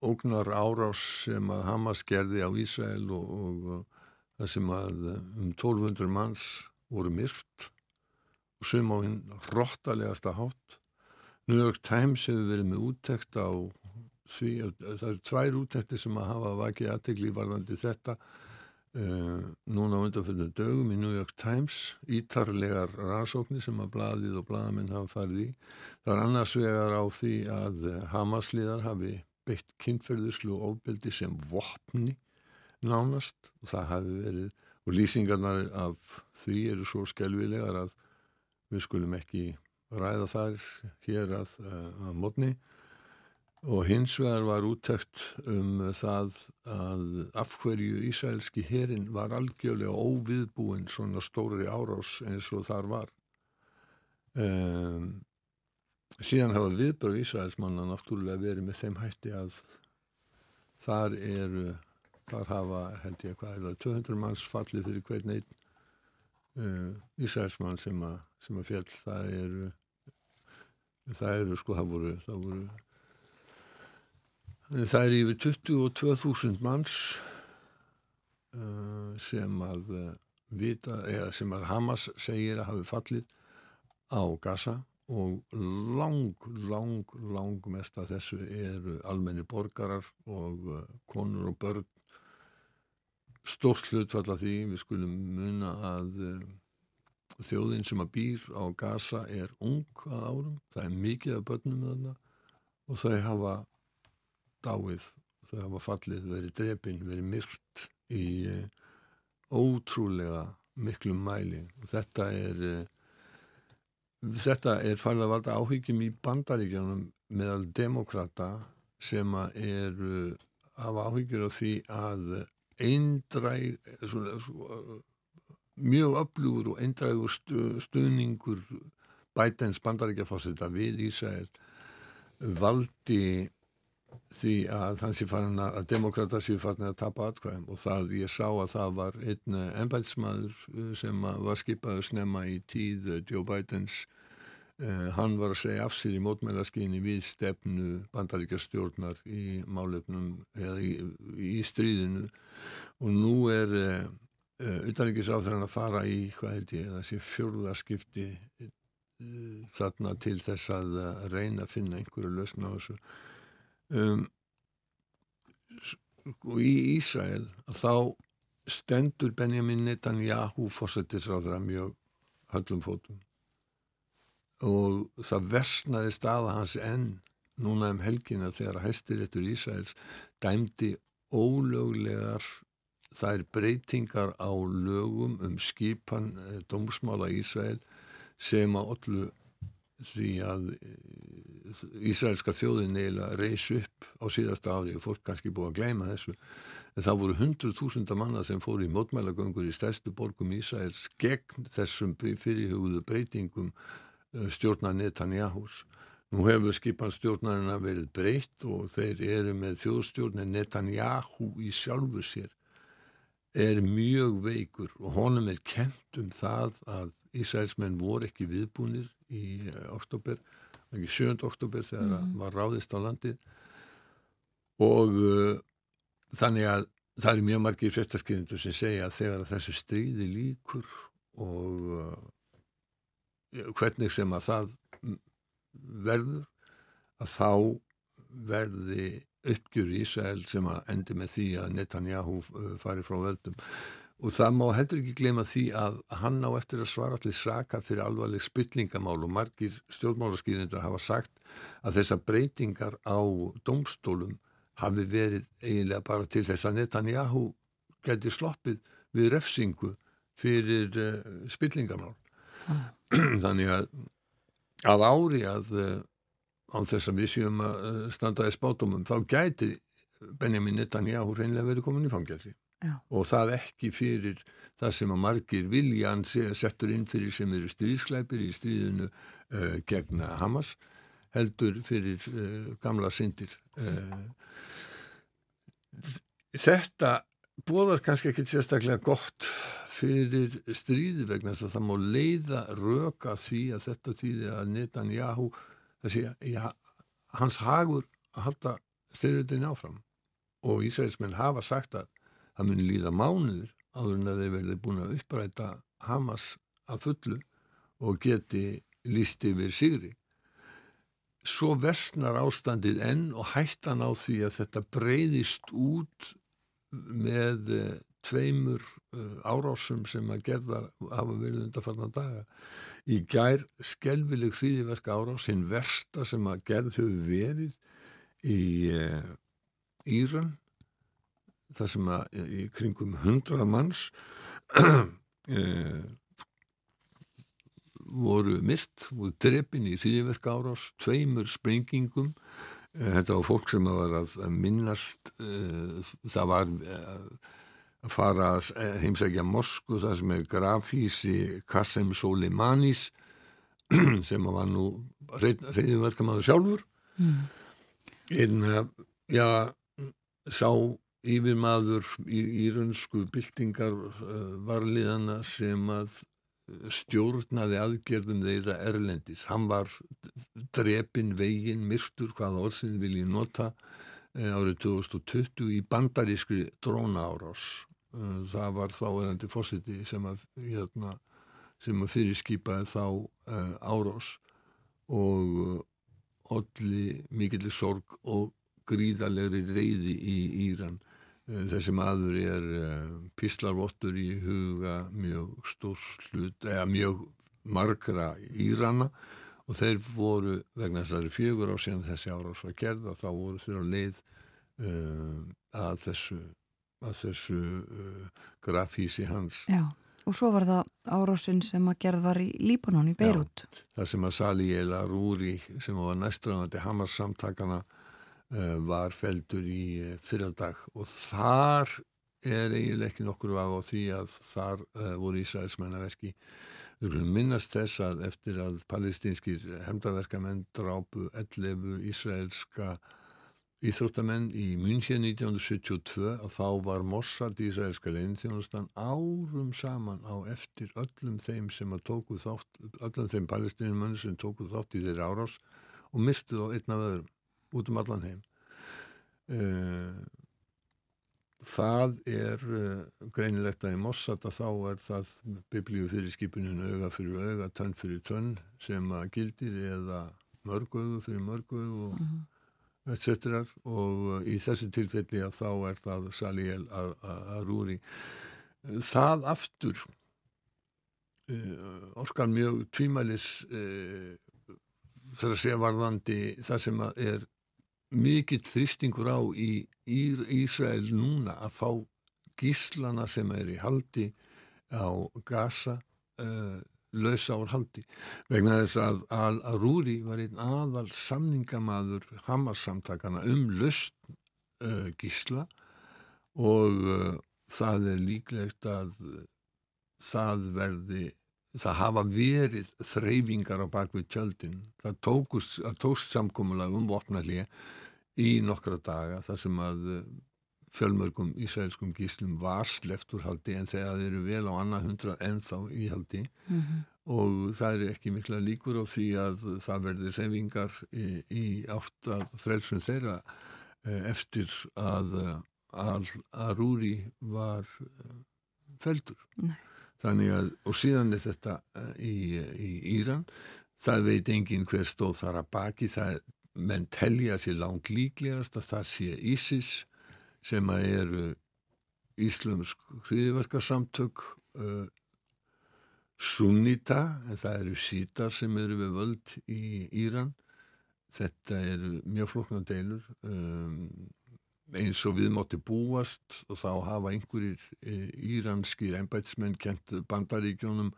ógnar árás sem að Hamas gerði á Ísrael og, og, og það sem að um 1200 manns voru myrkt og sum á hinn róttalegasta hátt New York Times hefur verið með úttekt á því, það eru tvær úttektir sem að hafa vakið aðtegli varðandi þetta Uh, núna undanfjörnum dögum í New York Times ítarlegar rannsóknir sem að bladið og bladamenn hafa farið í. Það er annars vegar á því að Hamasliðar hafi beitt kynferðislu og ofbeldi sem vopni nánast og það hafi verið og lýsingarnar af því eru svo skelvilegar að við skulum ekki ræða þar hér að, að mótni og hins vegar var úttækt um það að afhverju Ísælski herin var algjörlega óviðbúin svona stóri árás eins og þar var. Um, síðan hafa viðbröð Ísælsmanna náttúrulega verið með þeim hætti að þar eru þar hafa held ég hvað er það 200 manns fallið fyrir hvern einn uh, Ísraelsmann sem, að- sem að fjall það eru það eru sko það voru það voru það er yfir 22.000 manns uh, sem að uh, vita, eða sem að Hamas segir að hafi fallið á Gaza og lang, lang, lang mest af þessu eru almenni borgarar og konur og börn stórt hlutfall af því. Við skulum muna að uh, þjóðin sem að býr á Gaza er ung að árum, það er mikið af börnum með þarna og þau hafa dáið, þau hafa fallið, verið drepin, verið myrkt í uh, ótrúlega miklum mæli. Og þetta er uh, þetta er farið að valda áhyggjum í bandaríkjanum meðal demokrata sem að eru hafa áhyggjur á því að eindræg svona, svona, mjög öflugur og eindrægur stu, stuðningur bætens bandaríkjafásita við Ísrael valdi því að hann sé farin að, að demokrata sé farin að tapa atkvæðum. Og það ég sá að það var einn ennbælsmaður sem að var skipaður snemma í tíð eh, Joe Bidens uh, hann var að segja af sér í mótmælaskyni við stefnu bandaríkjastjórnar í málefnum eða í, í stríðinu. Og nú er uh, uh, utanríkisráþrann að fara í hvað held ég, það sé fjórðaskipti uh, þarna til þess að reyna að finna einhverju lausna á þessu. Um, og í Ísrael þá stendur Benjamin Netanyahu fórsetisráðra mjög höllum fótum og það versnaði staða hans enn núna um helgina þegar hæstiréttur Ísraels dæmdi ólöglegar þær breytingar á lögum um skipan eh, dómsmála Ísrael sem að ollu því að eh, Ísraelska þjóðin eiginlega reys upp á síðasta ári og fólk kannski búið að gleyma þessu. En það voru hundruð þúsunda manna sem fóru í mótmælagöngur í stærstu borgum Ísraels gegn þessum fyrirhugðu breytingum eh, stjórnar Netanyahus nú hefur skipan stjórnarina verið breytt og þeir eru með þjóðstjórnin Netanyahu í sjálfu sér er mjög veikur og honum er kent um það að Ísraelsmenn voru ekki viðbúnir í uh, oktober, ekki 7. oktober þegar mm. var ráðist á landið og uh, þannig að það eru mjög margir fréttaskynnindur sem segja að þegar þessu stríði líkur og uh, hvernig sem að það verður að þá verði uppgjur í Ísrael sem að endi með því að Netanyahu fari frá völdum og það má heldur ekki glema því að hann á eftir að svara allir saka fyrir alvarleg spillingamál og margir stjórnmálaskýrindur hafa sagt að þessar breytingar á domstólum hafi verið eiginlega bara til þess að Netanyahu geti sloppið við refsingu fyrir uh, spillingamál ah. þannig að að ári að uh, á þess að við séum að uh, standa í spátumum þá gæti Benjamin Netanyahu reynilega verið komin í fangelsi Já. og það ekki fyrir það sem að margir viljan settur inn fyrir sem eru stríðsklæpir í stríðinu uh, gegn Hamas heldur fyrir uh, gamla syndir uh, þetta bóðar kannski ekki sérstaklega gott fyrir stríði vegna þess að það má leiða röka því að þetta þýði að Netanyahu þessi, ja, hans hagur að halda styrjöldinni áfram og Ísraelsmenn hafa sagt að það muni líða mánuður áður en að þeir verði búin að uppræta Hamas að fullu og geti líst yfir sigri. Svo versnar ástandið enn og hættan á því að þetta breyðist út með tveimur árásum sem að gerða hafa verið undarfarnar daga. Í gær skelvileg hríðiverka árás, hinn versta sem að gerð hefur verið í uh, Íran þar sem að í kringum hundra manns voru myrt, voru drefin í hríðverka árás, tveimur sprengingum þetta var fólk sem var að minnast það var að fara að heimsækja Moskú þar sem er grafísi Kassem Soleimanis sem var nú reyðverkamaður sjálfur mm. einn, já sá yfirmaður í írönsku byltingar uh, varliðana sem að stjórnaði aðgerðum þeirra erlendis. Hann var drepin vegin, myrtur, hvaða orðsinn vil ég nota árið 2020 í bandarískri dróna árás. Uh, það var þá erandi fósiti sem að, hérna, að fyrirskipaði þá uh, árás og uh, olli mikillir sorg og gríðalegri reyði í Íran. Eh, Þessi maður er uh, píslarvottur í huga mjög stór hlut, eða mjög margra Írana og þeir voru, vegna þess að það eru fjögur á síðan þessi árás var gerða, þá voru þeir á leið uh, að þessu, að þessu uh, grafísi hans. Já, og svo var það árásin sem að gerð var í Líbanon í Beirut. þar sem að Sali El Aruri sem var næstræðandi Hamas samtakana uh, var feldur í uh, fyrradag og þar er eiginlega ekki nokkur af á því að þar uh, voru Ísraelsmennaverki við skulum minnast þess að eftir að palestinskir hefndaverkamenn drápu 11 ísraelska íþróttamenn í München 1972 að þá var Mossad Ísraelska leinþjónustan árum saman á eftir öllum þeim sem að tóku þátt öllum þeim palestinumönnu sem tóku þátt í þeirra árás og myrtu þá einn af öðrum út um allan heim. Uh, það er uh, greinilegt að í Mossad að þá er það biblíu fyrir skipunin auga fyrir auga, tönn fyrir tönn sem að gildir eða mörgaugu fyrir mörgaugu og etc. og uh, í þessu tilfelli að þá er það Saliel Arúri. Það aftur uh, orkar mjög tvímælis uh, þar að segja varðandi það sem er mikill þrýstingur á í Ísrael núna að fá gíslana sem er í haldi á Gaza uh, lausa ár haldi. Vegna þess að Al-Aruri var einn aðal samningamaður Hamas-samtakana um löst uh, gísla og uh, það er líklegt að það verði það hafa verið þreyfingar á bakvið tjöldin. Það tókust, tókst samkomulega um vopnalíja í nokkra daga þar sem að uh, fjölmörgum ísraelskum gíslum var sleppt úr haldi en þegar þeir eru vel á annað hundrað ennþá í haldi. Og það er ekki mikla líkur á því að það verði reyfingar í, í átt að frelsun þeirra eh, eftir að Al-Aruri var eh, feldur. Nei. Þannig að, og síðan er þetta eh, í, í Íran, það veit engin hver stóð þar að baki, það menn telja sér langt líklegast að það sé ISIS sem að eru íslumsk hriðverkarsamtök uh, sunnita, en það eru sítar sem eru við völd í Íran. Þetta eru mjög flokna deilur um, eins og við mátti búast og þá hafa einhverjir e, íranskir embætsmenn kent bandaríkjónum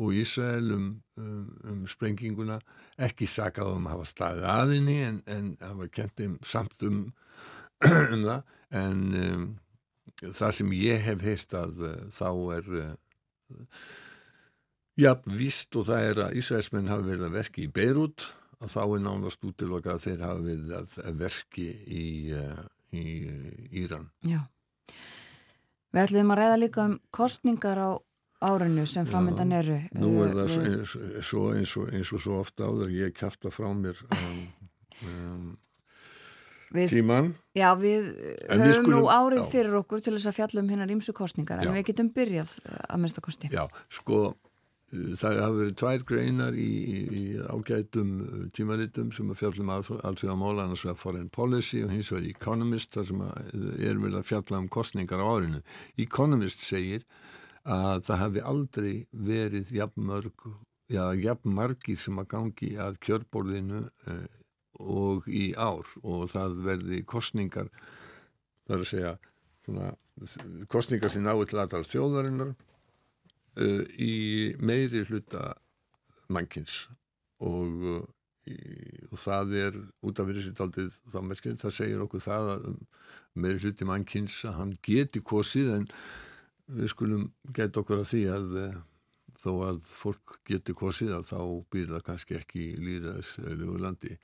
og Ísrael um, um, um sprenginguna ekki sakað um að hafa staðið aðinni en, en hafa kent þeim samt um, um það en um, það sem ég hef heyrt að uh, þá er uh, já, víst og það er að Ísraelsmenn hafa verið að verki í Beirut að þá er nánast útiloka að þeir hafa verið að, verki í, uh, í uh, Íran Já. Við ætlum að ræða líka um kostningar á árinu sem framöndan eru. Nú er Uh, það svo, eins, og, eins og svo ofta áður ég kæfta frá mér um, um, við, tíman Já, við En við höfum skulum- nú árið já. fyrir okkur til þess að fjalla um hinnar ímsu kostningar en Já. við getum byrjað uh, að minnsta kosti. Já, sko uh, það hafa verið tvær greinar í, í, í ágætum uh, tímaritum sem að fjallum allt við á mála annars vegar Foreign Policy og hins vegar Economist þar sem að er verið að fjalla um kostningar á árinu. Economist segir að það hafi aldrei verið jafn mörg já, jafn margir sem að gangi að kjörborðinu uh, og í ár og það verði kostningar það er að segja svona, kostningar sem náu til aðrar þjóðarinnar uh, í meiri hluta mannkins og, uh, í, og það er út af aldrei þá merkilegt, það segir okkur það að um, meiri hluti mannkins að hann geti kosið en við skulum geta okkur að því að uh, þó að fólk geti kosið að þá býr það kannski ekki líðræðslegu landi.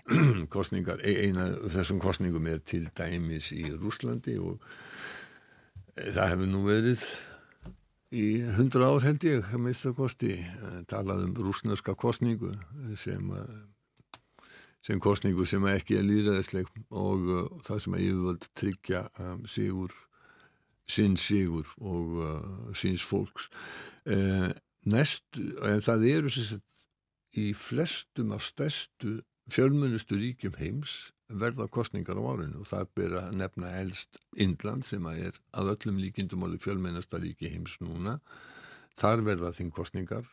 Kostningar, e- eina þessum kostningum er til dæmis í Rúslandi og það hefur nú verið í hundra ár held ég að mista kosti talað um rúsneska kostningu sem sem kostningu sem ekki er líðræðisleg og uh, það sem að yfirvöld tryggja um, sigur sinn sigur og uh, síns fólks. Uh, næst, en það eru sagt í flestum af stærstu fjölmennustu ríkjum heims verða kostningar á árinu. Og það ber að nefna helst Indland sem að er að öllum líkindum alveg fjölmennasta ríki heims núna. Þar verða þing kostningar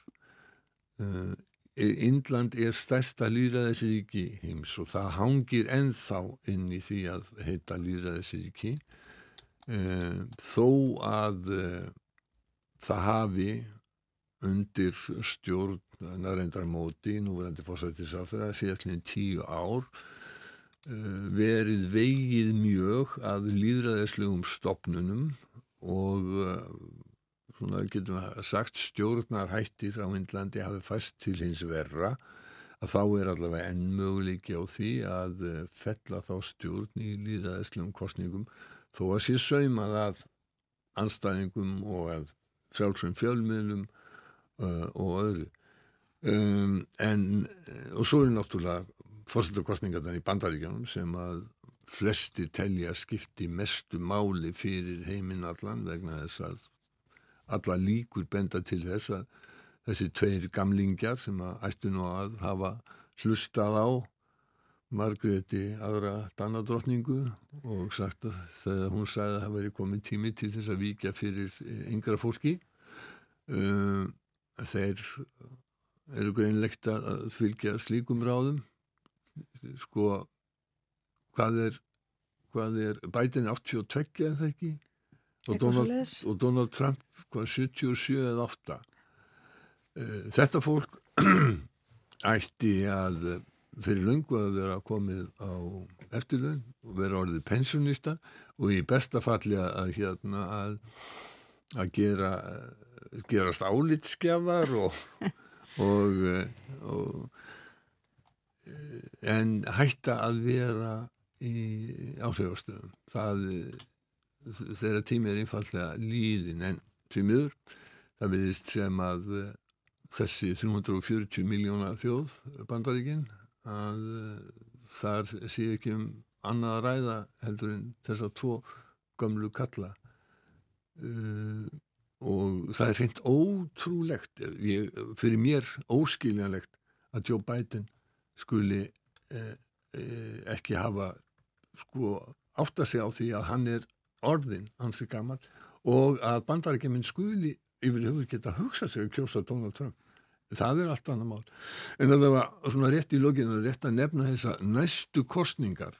uh, Indland er stærsta líðræðisríki heims og það hangir ennþá inn í því að heita líðræðisríki uh, þó að uh, það hafi undir stjórn nærendar-móti, núverandi fórsættisáþra, síðastlinn tíu ár uh, verið vegið mjög að líðræðislegum stopnunum og svona getum við sagt stjórnar hættir á Indlandi hafi fæst til hins verra að þá er allavega enn möguleiki á því að fella þá stjórn í líðræðislegum kostningum þó að sé saumað að anstæðingum og að frjálsum fjölmiðlum uh, og öðru. Um, en og svo eru náttúrulega fórsetakostningarnar í bandaríkjanum sem að flesti telja skipti mestu máli fyrir heiminn allan vegna þess að alla líkur benda til þess að þessi tveir gamlingjar sem að ættu nú að hafa hlustað á Margréti aðra dannadrottningu og sagt að þegar hún sagði að það veri komin tími til þess að víkja fyrir yngra fólki um, þeir eru greinlegt að fylgja slíkum ráðum. Sko hvað er hvað er bætin 82 eða ekki? Og Donald, og Donald Trump hvað 77 eða 8 Eh, þetta fólk ætti að eh, fyrir löngu að vera komið á eftirlaun og vera orðið pensionista og í besta falli að, hérna að, að gera gerast álitskjafar og, og, og en hætta að vera í áhrifastöðum. Það þeirra tími er einfallega líðin en því miður það verðist sem að þessi 340 miljóna þjóð bandaríkin að eh, þar sé ekki um annað að ræða heldur en þess að tvo gömlu kalla. Uh, og það er reynd ótrúlegt ég, fyrir mér óskiljanlegt að Joe Biden skuli eh, eh, ekki hafa sko átta sig á því að hann er orðin hans er gammal og að bandarækjuminn skuli yfir höfuð geta hugsað sig að kjósa Donald Trump það er allt annað mál. En að það var svona rétt í loginu rétt að nefna þessa næstu kostningar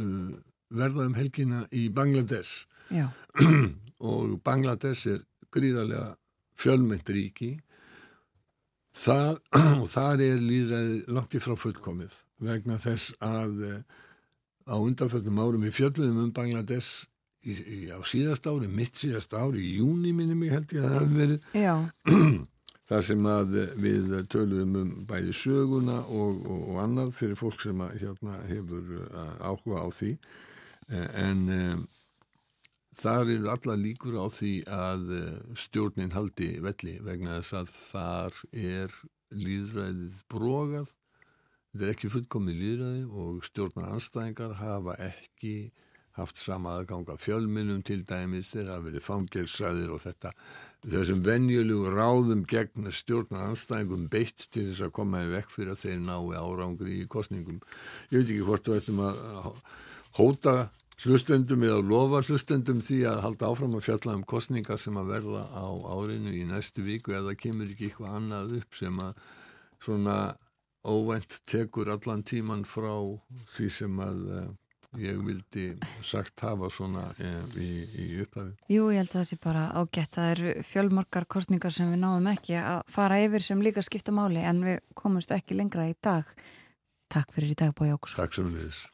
uh, verða um helgina í Bangladesh. Og Bangladesh er gríðarlega fjölmennt ríki. Það, og þar er líðræði langt í frá fullkomið vegna þess að eh, á undanfjöldum árum í fjöldum um Bangladesh í, í, á síðast ári, mitt síðast ári í júni minni mig held ég að það hafi verið. Já, þar sem að við töluðum um bæði söguna og, og, og annað fyrir fólk sem að, hérna, hefur eh, áhuga á því. Eh, en um, þar eru alla líkur á því að stjórnin haldi velli vegna þess að þar er líðræðið brogað. Þetta er ekki fullkomni líðræði og stjórnar anstæðingar hafa ekki haft sama aðganga fjölminnum til dæmis þeir hafa verið fangelsræðir og þetta þessum venjulegu ráðum gegn stjórnar anstæðingum beitt til þess að koma í vekk fyrir að þeir nái árangri í kostningum ég veit ekki hvort þú ættum að hóta hlustendum eða lofa hlustendum því að halda áfram að fjalla um kostningar sem að verða á árinu í næstu viku eða kemur ekki eitthvað annað upp sem að svona óvænt tekur allan tíman frá því sem að uh, ég vildi sagt hafa svona uh, í, í upphafi. jú, ég held að það sé bara ágætt. Það eru fjölmarkar kostningar sem við náum ekki að fara yfir sem líka skipta máli en við komumst ekki lengra í dag. Takk fyrir í dag, Bói Ákusson Takk sem við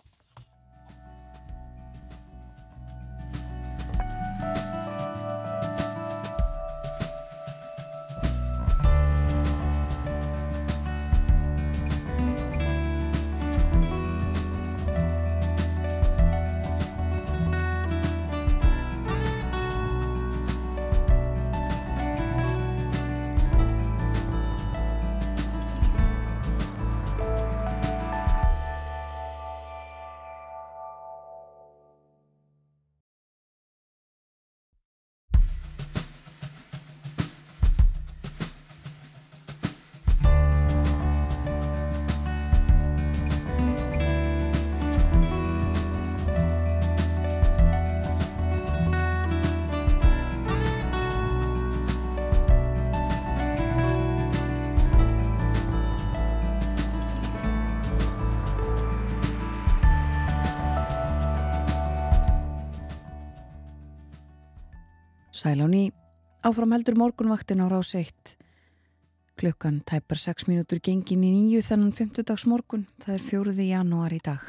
Sæláni áfram heldur morgunvaktin á rás 1. Klukkan tæpar 6 mínútur gengin í nýju þennan 50 morgun. Það er fjóruði janúar í dag.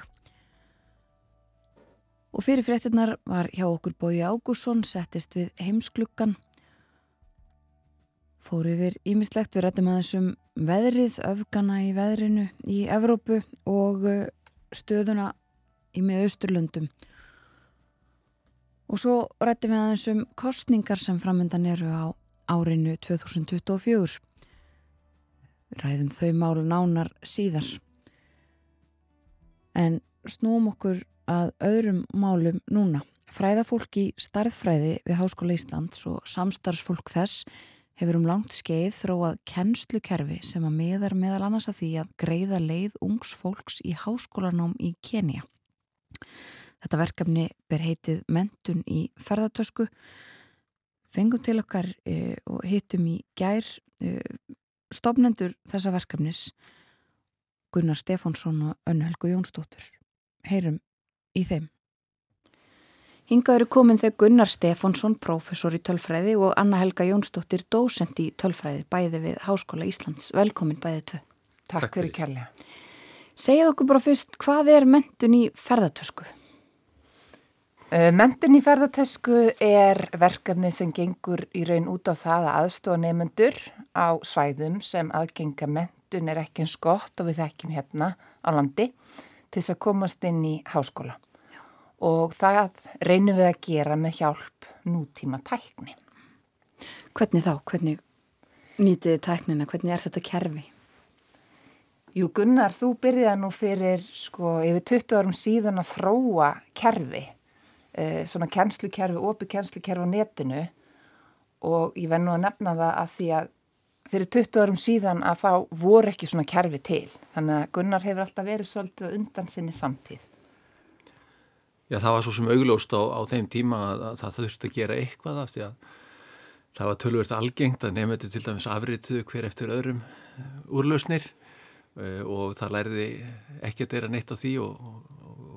Og fyrir fréttinnar var hjá okkur Bói Ágússon settist við heimsklukkan. Fór yfir ímislegt við rættum aðeins um veðrið, öfgana í veðrinu í Evrópu og uh, stöðuna í miðausturlöndum. Og svo rættum við aðeins um kostningar sem framöndan eru á árinu 2024. Við ræðum þau málu nánar síðar. En snúum okkur að öðrum málum núna. Fræðafólk í starðfræði við Háskóla Íslands og samstarfsfólk þess hefur um langt skeið þróað kennslukerfi sem að miðar meðal annars að því að greiða leið ungs fólks í háskólanám í Kenya. Þetta verkefni ber heitið Mentun í ferðartösku. Fengum til okkar e, og hittum í gær e, stofnendur þessa verkefnis Gunnar Stefánsson og Önnu Helgu Jónsdóttur. Heyrum í þeim. Hingað eru komin þegar Gunnar Stefánsson, prófessor í tölfræði og Anna Helga Jónsdóttir, dósend í tölfræði, bæði við Háskóla Íslands. Velkomin bæðið tvö. Takk, Takk fyrir kærlega. Segið okkur bara fyrst, hvað er mentun í ferðartösku? Uh, mentun í ferðartösku er verkefni sem gengur í raun út á það að aðstofa nefnendur á svæðum sem aðgenga mentun er ekki eins gott og við þekkjum hérna á landi til þess að komast inn í háskóla. Og það reynum við að gera með hjálp nútíma tækni. Hvernig þá? Hvernig nýtiði tæknina? Hvernig er þetta kerfi? Jú Gunnar, þú byrjaði nú fyrir sko yfir 20 árum síðan að þróa kerfi, eh, svona kennslukerfi, opi kennslukerfi á netinu og ég verð nú að nefna það að því að fyrir 20 árum síðan að þá voru ekki svona kerfi til. Þannig að Gunnar hefur alltaf verið svolítið undan sinni samtíð. Já, það var svo sem auglóst á, á þeim tíma að, að það þurfti að gera eitthvað af því að það var tölvöld algengt að nefndu til dæmis afrituðu hver eftir öðrum úrlausnir og það læriði ekki að þeirra neitt á því og, og,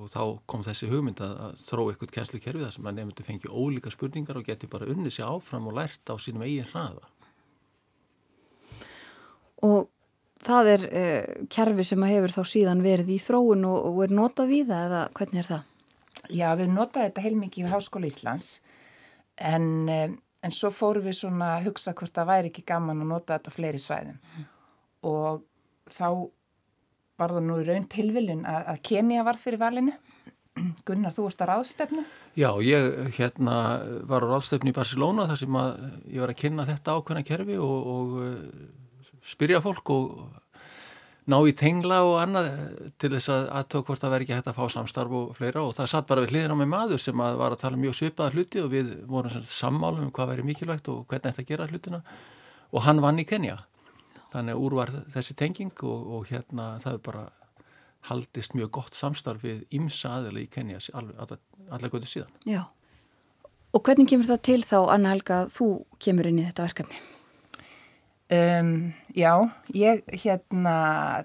og þá kom þessi hugmynd að, að þró eitthvað kjænslukerfi þar sem að nefndu fengi ólíka spurningar og geti bara unnið sér áfram og lært á sínum eigin hraða. Og það er uh, kerfi sem að hefur þá síðan verið í þróun og, og er notað við það eða hvernig er það? Já, við notaði þetta heilmikið í Háskóla Íslands en, en svo fórum við svona að hugsa hvort það væri ekki gaman að nota þetta fleiri svæðum mm. og þá var það nú í raun tilviljun að, að Kenia var fyrir valinu. Gunnar, þú varst að ráðstefnu? Já, ég hérna var á ráðstefnu í Barcelona þar sem ég var að kynna þetta ákveðna kerfi og, og spyrja fólk og ná í tengla og annað til þess að aðtöku hvort það veri ekki hægt að fá samstarf og fleira og það satt bara við hliðin á með maður sem að var að tala mjög svipaða hluti og við vorum sammálum um hvað væri mikilvægt og hvernig þetta gera hlutina og hann vann í Kenya þannig að úr var þessi tenging og, og hérna það er bara haldist mjög gott samstarf við ímsa aðeila í Kenya allar götu síðan. Já, og hvernig kemur það til þá Anna Helga að þú kemur inn í þetta verkefni? Um, já, ég hérna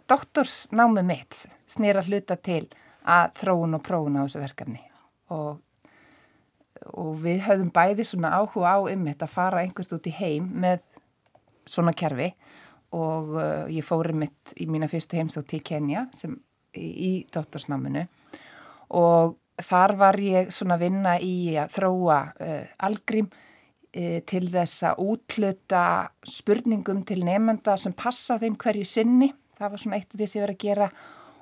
doktorsnámi mitt snýra hluta til að þróun og prófun á þessu verkefni og, og við höfðum bæði svona áhuga á um þetta að fara einhvert út í heim með svona kerfi og uh, ég fóri mitt í mína fyrstu heimsótt í Kenya sem í, í doktorsnáminu. Og þar var ég svona að vinna í að þróa uh, algrím uh, til þess að útluta spurningum til nefnda sem passa þeim hverju sinni. Það var svona eitt af því sem ég verið að gera.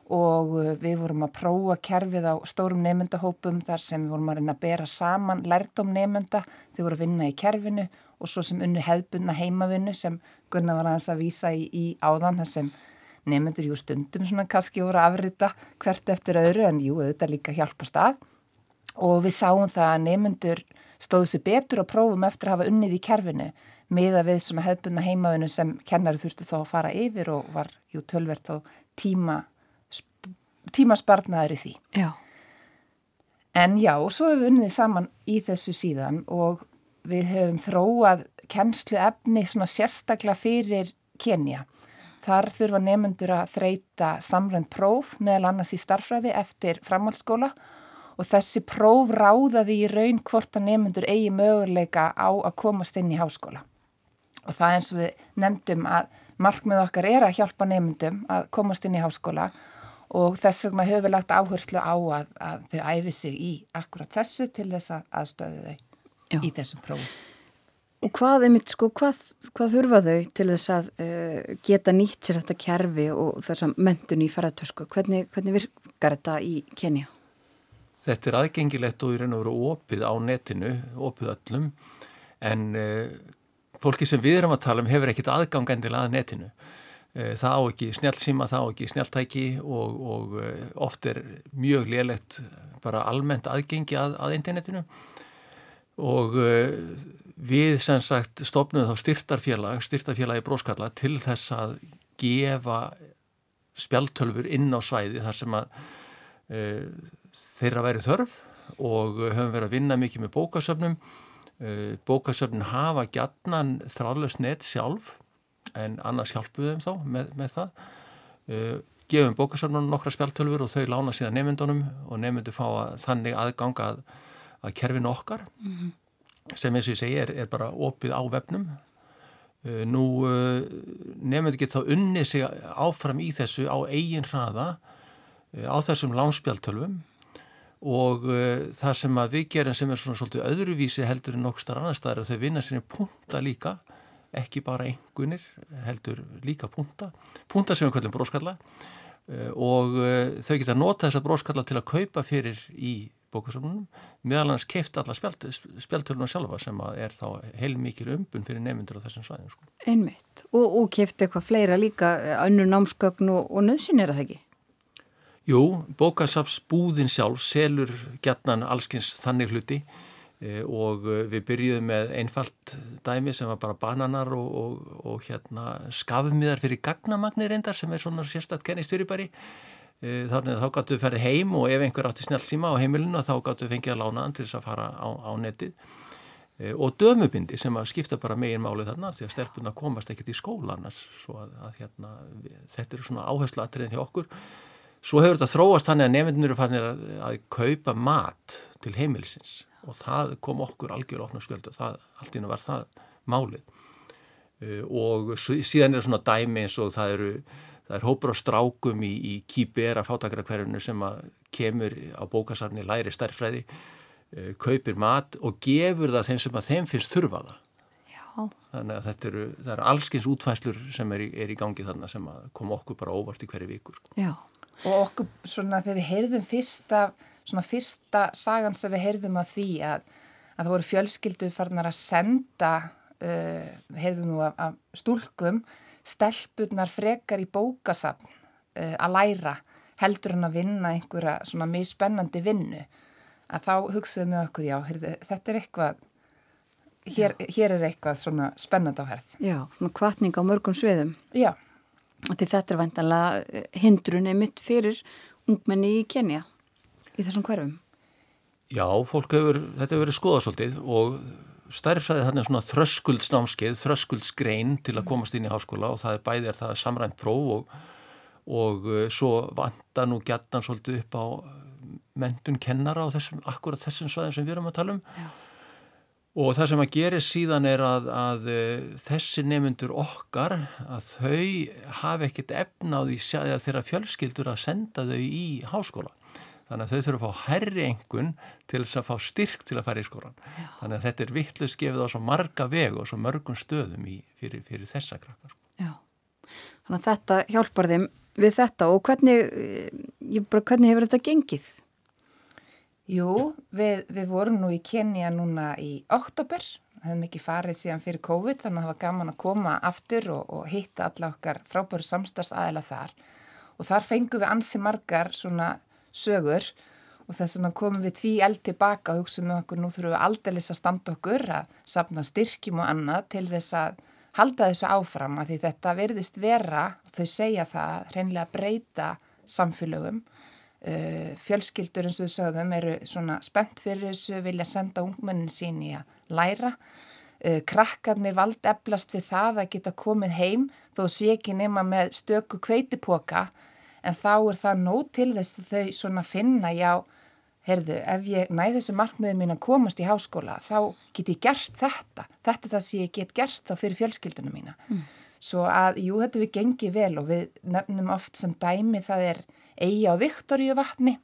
Og uh, við vorum að prófa kerfið á stórum nefndahópum þar sem við vorum að reyna að bera saman lærdom nefnda, þau voru að vinna í kerfinu og svo sem unnu hefðbunna heimavinnu sem Gunnar var aðeins að vísa í, í áðan þar sem nefnendur jú stundum svona kannski voru að afrita hvert eftir öðru en jú auðvitað líka hjálpa stað og við sáum það að nefnendur stóðu sér betur á prófum eftir að hafa unnið í kerfinu miða við svona hefðbunna heimavinnu sem kennari þurftu þá að fara yfir og var jú tölvert þá tíma, tímaspartnaður í því. Já. En já, og svo hefur við unnið saman í þessu síðan og við hefum þróað kennslu efni svona sérstaklega fyrir Kenya. Þar þurfa nefnendur að þreita samrænt próf meðal annars í starfræði eftir framhaldsskóla og þessi próf ráðaði í raun hvort að nefnendur eigi möguleika á að komast inn í háskóla. Og það eins og við nefndum að markmið okkar er að hjálpa nefndum að komast inn í háskóla og þess vegna höfum við lagt áherslu á að, að þau æfi sig í akkurat þessu til þess að aðstöðu þau Já. í þessum prófum. Og hvað, einmitt, sko, hvað, hvað þurfa þau til þess að uh, geta nýtt sér þetta kerfi og þess að mentun í ferðartösku? Hvernig, hvernig virkar þetta í Kenya? Þetta er aðgengilegt og í raun og veru opið á netinu, opið öllum, en uh, fólki sem við erum að tala um hefur ekkit aðgang endilega að netinu. Uh, það á ekki snjálfsíma, það á ekki snjálftæki og, og uh, oft er mjög lélegt bara almennt aðgengi að, að internetinu og uh, við sem sagt stopnum þá styrtarfélag, styrtarfélagi bróskalla til þess að gefa spjaltölfur inn á svæði þar sem að uh, þeirra væri þörf og höfum verið að vinna mikið með bókasöfnum. Uh, bókasöfnun hafa gætnan þráðlöst net sjálf en annars hjálpuðum þá með, með það. Uh, gefum bókasöfnunum nokkra spjaltölfur og þau lána síðan nefndunum og nefndu fá að, þannig aðgang að, kerfinu okkar sem eins og ég segi er, er bara opið á vefnum. Uh, nú uh, nefndu geta þá unni sig áfram í þessu á eigin hraða uh, á þessum lánspjaltölfum og það sem að við gerum sem er svona svolítið öðruvísi heldur en nokkur starf annar staðar að þau vinna sinni punta líka ekki bara engunir heldur líka punta. Punta sem við kallum bróskalla og þau geta nota þessa bróskalla til að kaupa fyrir í bókasöfnunum meðal hans keift alla spjaltöluna sjálfa sem er þá heilmikil umbun fyrir nefndur á þessum svæðum sko. Einmitt. Og, og kefti eitthvað fleira líka, önnur námsgögn og, og nöðsyn er það ekki? Jú, bókasafsbúðin sjálf selur gætnan allskins þannig hluti e, og eh, við byrjuðum með einfalt dæmi sem var bara bananar og, og, og hérna skafmiðar fyrir gagnamagnir endar sem er svona sérstætt kennist fyrir bæri. E, þannig að þá gáttu við ferið heim og ef einhver átti snjálfsíma á heimilinu þá gáttu að lána hann til þess að fara á, á netið. E, og dömubindi sem að skipta bara megin máli þarna því að stelpuna komast ekkert í skólanas svo að, að hérna, þetta eru svona áherslu atriðin hjá okkur. Svo hefur þetta þróast þannig að nefndinur er fannir að, að kaupa mat til heimilisins og það kom okkur algjör okna sköldu, allt ína var það málið uh, og síðan er svona dæmi eins og það eru, það er hópur á strákum í, í kýbera fátakrakverjunu sem að kemur á bókasarni læri stærfræði, uh, kaupir mat og gefur það þeim sem að þeim finnst þurfa það. Já. Þannig að þetta eru, það eru allskins útfæslur sem er í, er í gangi þarna sem að kom okkur bara óvart í hverju vikur. Sko. Já. Og okkur svona þegar við heyrðum fyrsta, svona fyrsta sagan sem við heyrðum að því að, að það voru fjölskyldu farnar að senda, uh, heyrðum nú af, af stúlkum, stelpurnar frekar í bókasafn uh, að læra heldur en að vinna einhverja svona mjög spennandi vinnu. Að þá hugsaðum við okkur, já, heyrðu, þetta er eitthvað, hér, hér er eitthvað svona spennandi á herð. Já, svona kvartning á mörgum sviðum. Já. Því þetta er væntanlega hindrun einmitt fyrir ungmenni í Kenya í þessum hverfum. Já, fólk hefur, þetta hefur verið skoðað svolítið og stærfsæði þarna svona þröskuldsnámskeið, þröskuldsgrein til að komast inn í háskóla og það er bæðið er það samrænt próf og, og uh, svo vanda nú gætnan svolítið upp á mentun kennara á þessum, akkurat þessum svæðum sem við erum að tala um. Já. Og það sem að gerir síðan er að, að þessi nefnundur okkar að þau hafi ekkert efna á því þeirra fjölskyldur að senda þau í háskóla. Þannig að þau þurfa að fá herri engun til þess að fá styrk til að fara í skólan. Já. Þannig að þetta er vittlust gefið á svo marga veg og svo mörgum stöðum í, fyrir, fyrir þessa krakkar. Já, þannig að þetta hjálpar þeim við þetta og hvernig, bara, hvernig hefur þetta gengið? Jú, við, við vorum nú í Kenya núna í oktober, hefðum ekki farið síðan fyrir COVID þannig að það var gaman að koma aftur og, og hitta alla okkar frábæru samstagsæðila þar og þar fengum við ansi margar svona sögur. Og þess vegna komum við tví eld tilbaka og hugsaum við okkur nú þurfum við aldeilis að standa okkur að sapna styrkjum og annað til þess að halda þessu áfram að því þetta verðist vera og þau segja það hreinlega breyta samfélögum. Uh, fjölskyldur eins og við sögðum eru svona spennt fyrir þessu, vilja senda ungmennin sín í að læra. Uh, krakkarnir vald eflast við það að geta komið heim þó sé ekki nema með stöku kveitipoka en þá er það nóg til þess að þau svona finna já, herðu, ef ég næ þessu markmiðum mín að komast í háskóla, þá get ég gert þetta. Þetta er það sem ég get gert þá fyrir fjölskyldunum mína. Mm. Svo að, jú, þetta við gengið vel og við nefnum oft sem dæmi það er eigi á Viktoríu vatni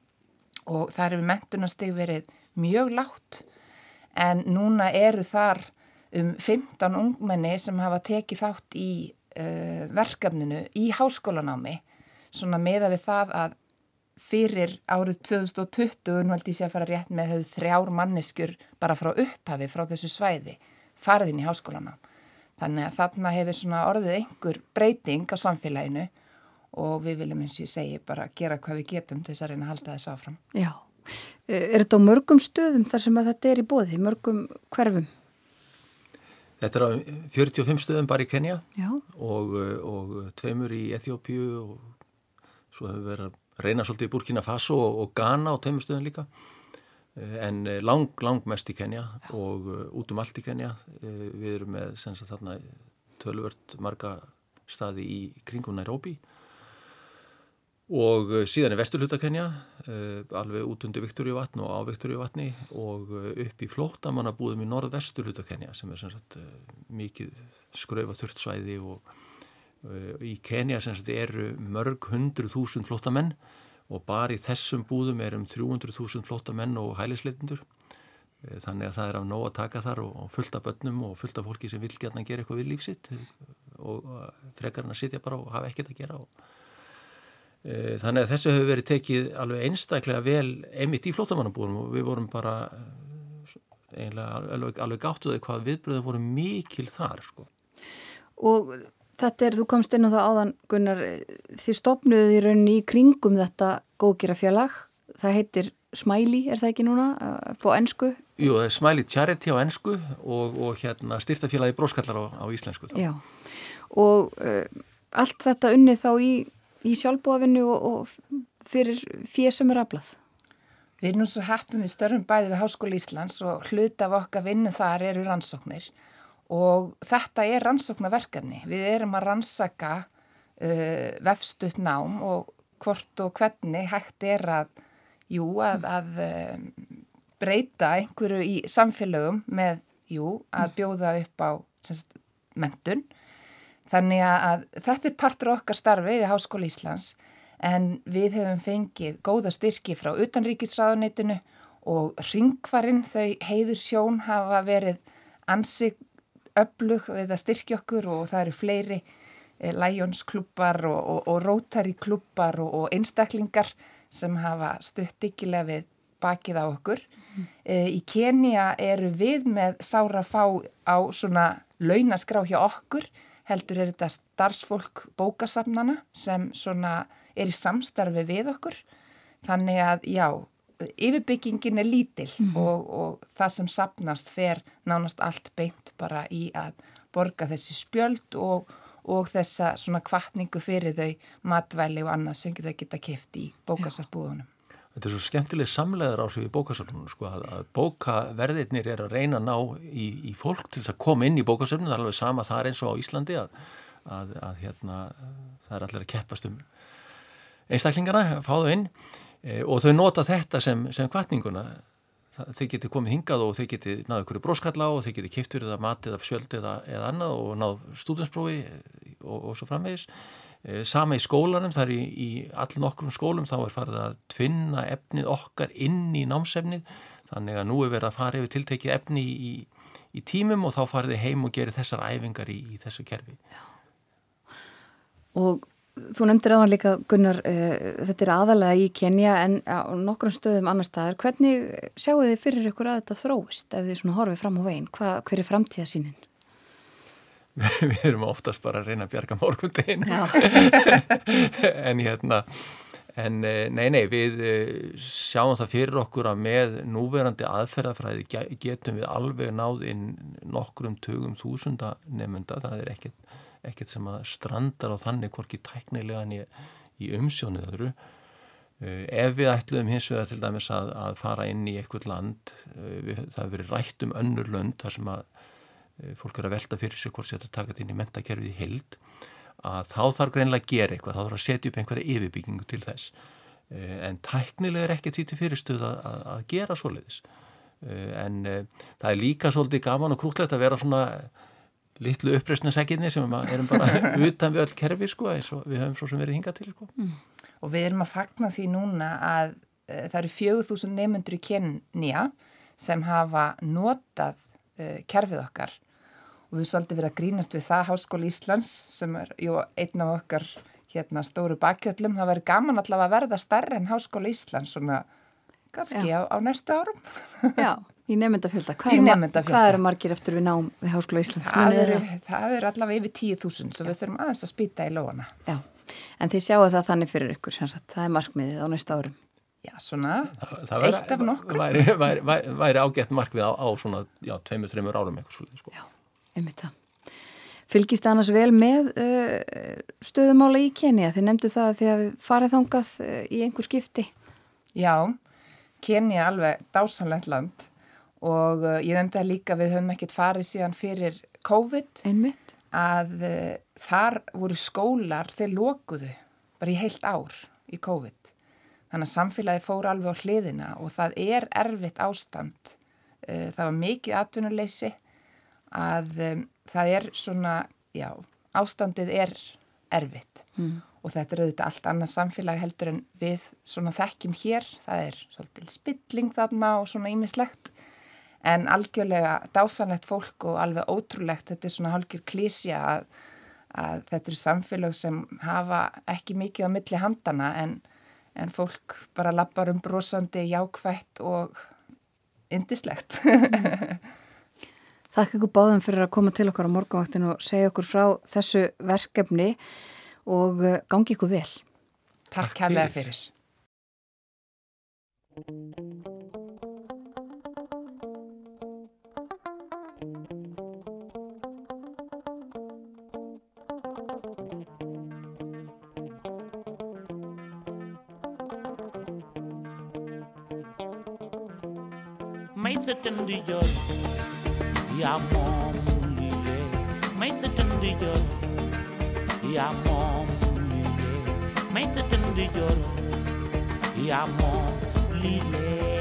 og þar hefur mentunastig verið mjög látt en núna eru þar um 15 ungmenni sem hafa tekið þátt í uh, verkefninu í háskólanámi svona meða við það að fyrir árið 2020 nú held ég sé að fara rétt með hefur þrjár manneskur bara frá upphafi frá þessu svæði farðin í háskólanám þannig að þarna hefur svona orðið einhver breyting á samfélaginu og við viljum eins og ég segi bara gera hvað við getum til þess að reyna að halda þessu áfram Já, er þetta á mörgum stöðum þar sem að þetta er í bóði, mörgum hverfum? Þetta er á 45 stöðum bara í Kenya Já. og, og tveimur í Eþjópíu og svo hefur verið að reyna svolítið í Burkina Faso og, og Ghana á tveimur stöðum líka. En lang, lang mest í Kenya Já. og uh, út um allt í Kenya við erum með sagt, þarna tölvört marga staði í kringum Nairobi. Og síðan er vesturluta Kenya alveg út undir Viktoríu vatn og á Viktoríu vatni og upp í flótamannabúðum í norð-vesturluta Kenya sem er sagt, mikið skröfa þurftsvæði og í Kenya eru mörg hundru þúsund flótamenn og bara í þessum búðum er um 300.000 flótamenn og hælisleitindur þannig að það er á nóg að taka þar og fullt af börnum og fullt af fólki sem vil gætna að gera eitthvað við lífsitt og frekarinn að sitja bara og hafa ekkert að gera Þannig að þessu hefur verið tekið alveg einstaklega vel emitt í flótamannabúrum og við vorum bara alveg, alveg gáttuðið hvað viðbröðu voru mikil þar. Sko. Og þetta er, þú komst inn á það áðan Gunnar, þið stopnuðu í rauninni í kringum þetta góðgerafélag, það heitir Smiley, er það ekki núna, på ennsku? Jú, það er Smiley Charity á ennsku og, og hérna styrtafélagi bróskallar á, á íslensku. Þá. Já, og uh, allt þetta unni þá í í sjálfbúafinnu og, og fyrir fér sem er aflað? Við erum nú svo heppum við störfum bæði við Háskóli Íslands og hlut af okkar vinnu þar eru rannsóknir og þetta er rannsóknarverkefni. Við erum að rannsaka uh, vefstutt nám og hvort og hvernig hægt er að, jú, að, að um, breyta einhverju í samfélögum með, jú, að bjóða upp á semst, mentun Þannig að þetta er partur okkar starfið í Háskóli Íslands en við hefum fengið góða styrki frá utanríkisraðunitinu og ringvarinn þau heiður sjón hafa verið ansig öflug við að styrkja okkur og það eru fleiri eh, Lions-klubbar og, og, og Rotary-klubbar og, og einstaklingar sem hafa stutt ykkilega við bakið á okkur. Mm. E, í Kenya eru við með sára fá á svona launaskrá hjá okkur heldur er þetta starfsfólk bókasafnana sem svona er í samstarfi við okkur. Þannig að já, yfirbyggingin er lítil mm -hmm. og, og það sem sapnast fer nánast allt beint bara í að borga þessi spjöld og, og þessa svona kvartningu fyrir þau matvæli og annað sem þau geta kæft í bókasafbúðunum. Þetta er svo skemmtileg samlegar áhrif í bókasöfnunum sko að, að bókaverðirnir er að reyna að ná í, í fólk til að koma inn í bókasöfnunum, það er alveg sama það er eins og á Íslandi að, að, að hérna, það er allir að keppast um einstaklingarna, fá þau inn e, og þau nota þetta sem, sem kvartninguna, þau geti komið hingað og þau geti náðu ykkur bróskalla og þau geti kipt fyrir það matið af sjöld eða, eða annað og náðu stúdinsprófi og, og svo framvegis Eh, sama í skólanum, það er í, í all nokkrum skólum, þá er farið að tvinna efnið okkar inn í námsefnið, þannig að nú er verið að fara yfir tiltekið efni í, í tímum og þá farið heim og gerir þessar æfingar í, í þessu kerfi. Já. Og þú nefndir áðan líka, Gunnar, uh, þetta er aðalega í Kenya en á nokkrum stöðum annar staðar. Hvernig sjáu þið fyrir ykkur að þetta þróist ef þið horfið fram á veginn? Hva, hver er framtíðasínin? við erum oftast bara að reyna að bjarga morgundeginu en hérna en eh, nei nei við eh, sjáum það fyrir okkur að með núverandi aðferðafræði getum við alveg náð inn nokkrum tögum þúsunda nefnda það er ekkert, ekkert sem að strandar á þannig hvorki tæknilega í, í umsjónið öðru. Eh, ef við ætluðum hins vegar til dæmis að, að fara inn í eitthvað land við, það hefur verið rætt um önnur lönd þar sem að Eh, fólk er að velta fyrir sig hvort setja takat inn í mentakerfið í heild að þá þarf greinlega að gera eitthvað, þá þarf að setja upp einhverja yfirbyggingu til þess. Eh, en tæknilega er ekki því til fyrirstöð að, að, að gera svoleiðis. Eh, en það er líka svolítið gaman og krútlegt að vera svona litlu uppreysnaseginni sem að erum bara utan við öll kerfi sko eins og við höfum svo sem verið hingað til sko. Og við erum að fagna því núna að uh, það eru 4000 nefnundur í Kenya sem hafa notað uh, kerfið okkar og við svolítið verið að grínast við það Háskóli Íslands sem er jú, einn af okkar hérna stóru bakjöllum. Það verður gaman allavega að verða starri en Háskóli Íslands svona kannski á, á næstu árum. Já, í nefndafjölda. Hvað, hvað eru margir eftir við nám við Háskóla Íslands? Það eru, það eru allavega yfir 10.000 svo við þurfum aðeins að spýta í lóana. Já, en þið sjáu það þannig fyrir ykkur, það er markmiðið á næsta árum. Já, svona, Það, það væri- Eitt af nokkrum. væri, væri, væri, væri ágætt markvið á, á svona, já, tveimur, þreimur árum eitthvað svolítið sko. Já, einmitt það. Fylgist annars vel með uh, stöðumála í Kenya? Þið nefndu það að þið hafið farið þangað uh, í einhver skipti. já, Kenya er alveg dásanlegt land og uh, ég nefndi að líka við höfum ekkert farið síðan fyrir COVID Einmitt. að uh, þar voru skólar, þeir lokuðu bara í heilt ár í COVID. Þannig að samfélagi fór alveg á hliðina og það er erfitt ástand. Uh, það var mikið atvinnuleysi að um, það er svona, já, ástandið er erfitt Mm. og þetta er auðvitað allt annað samfélag heldur en við svona þekkjum hér. Það er svolítið spilling þarna og svona ímislegt en algjörlega dásanlegt fólk og alveg ótrúlegt, þetta er svona hálfgjör klísja að, að þetta eru samfélag sem hafa ekki mikið á milli handana en, en fólk bara lappar um brosandi, jákvætt og indislegt. Þakka ykkur báðum fyrir að koma til okkar á morgunvaktin og segja okkur frá þessu verkefni og uh, gangi ykkur vel. Takk Takk kærlega fyrir. fyrir. tandijor yaa moom li le may sa tandijor yaa moom li le may sa tandijor yaa Ya mom, le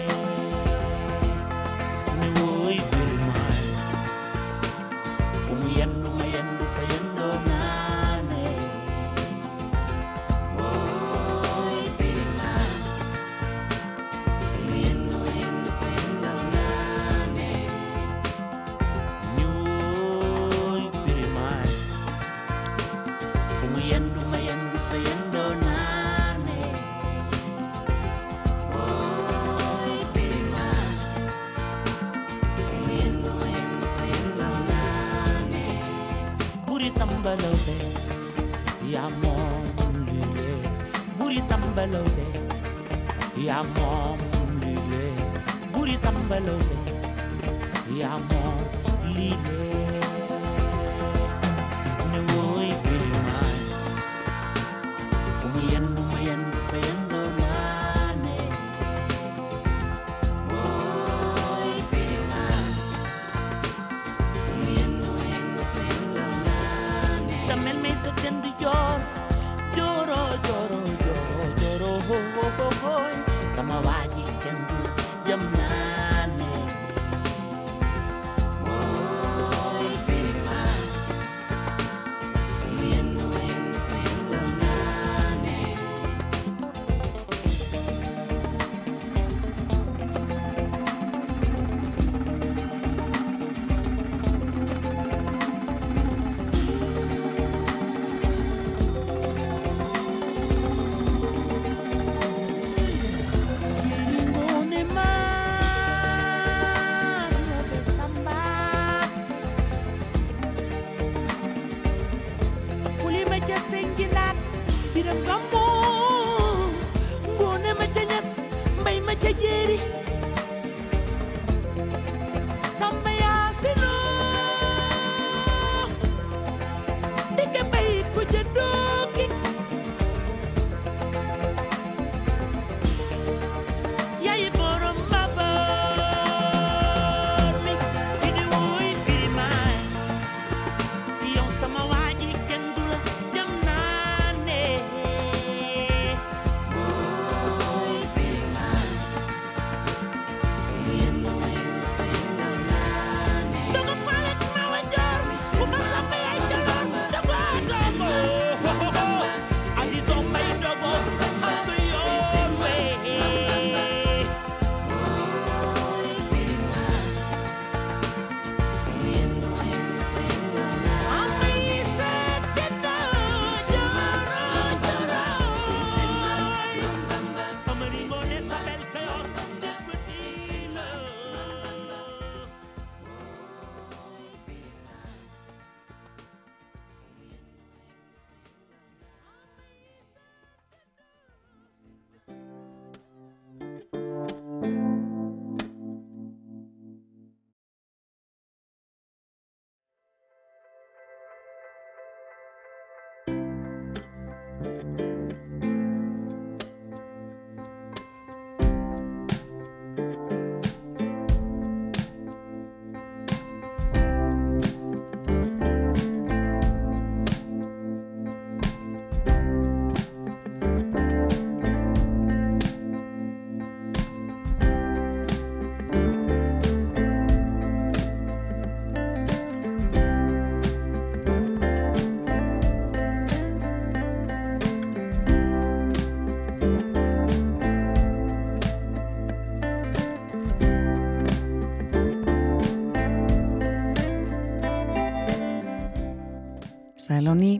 Sæl á ný.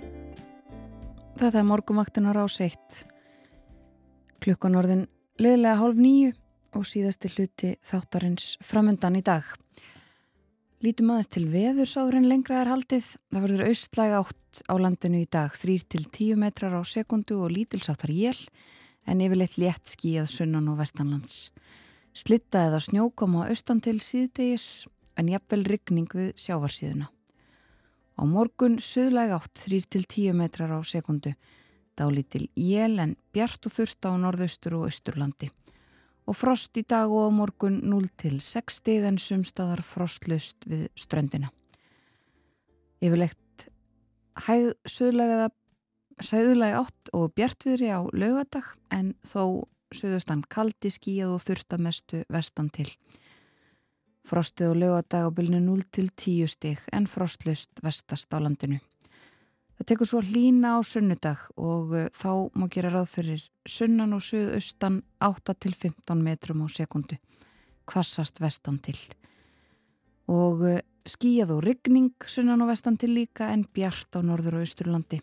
Þetta er morgumvaktin á 1. Klukkan orðin liðlega hálf nýju og síðasti hluti þáttarins framundan í dag. Lítum aðeins til veðurs áður en lengra er haldið. Það verður austlæg átt á landinu í dag, 3-10 metrar á sekundu og lítilsáttar jél en yfirleitt létt skíjað sunnan og vestanlands. Slitta eða snjókom á austan til síðdegis en jafnvel rigning við sjávarsíðuna. Á morgun söðlæg átt 3-10 metrar á sekundu, dálítil jél en bjart og þurft á norðaustur og austurlandi. Og frost í dag og á morgun 0-6 stig en sumstaðar frostlust við ströndina. Yfirlegt hæð sæðulæg átt og bjartviðri á lögadag en þó söðustan kaldi skíjað og þurft að mestu vestan til. Frostið og lögadag á bylnu 0 til 10 stig en frostlust vestast á landinu. Það tekur svo hlína á sunnudag og uh, þá má gera ráð fyrir sunnan og suðaustan 8 til 15 metrum á sekundu. Kvassast vestan til. Og uh, skíjað og ryggning sunnan og vestan til líka en bjart á norður og austurlandi.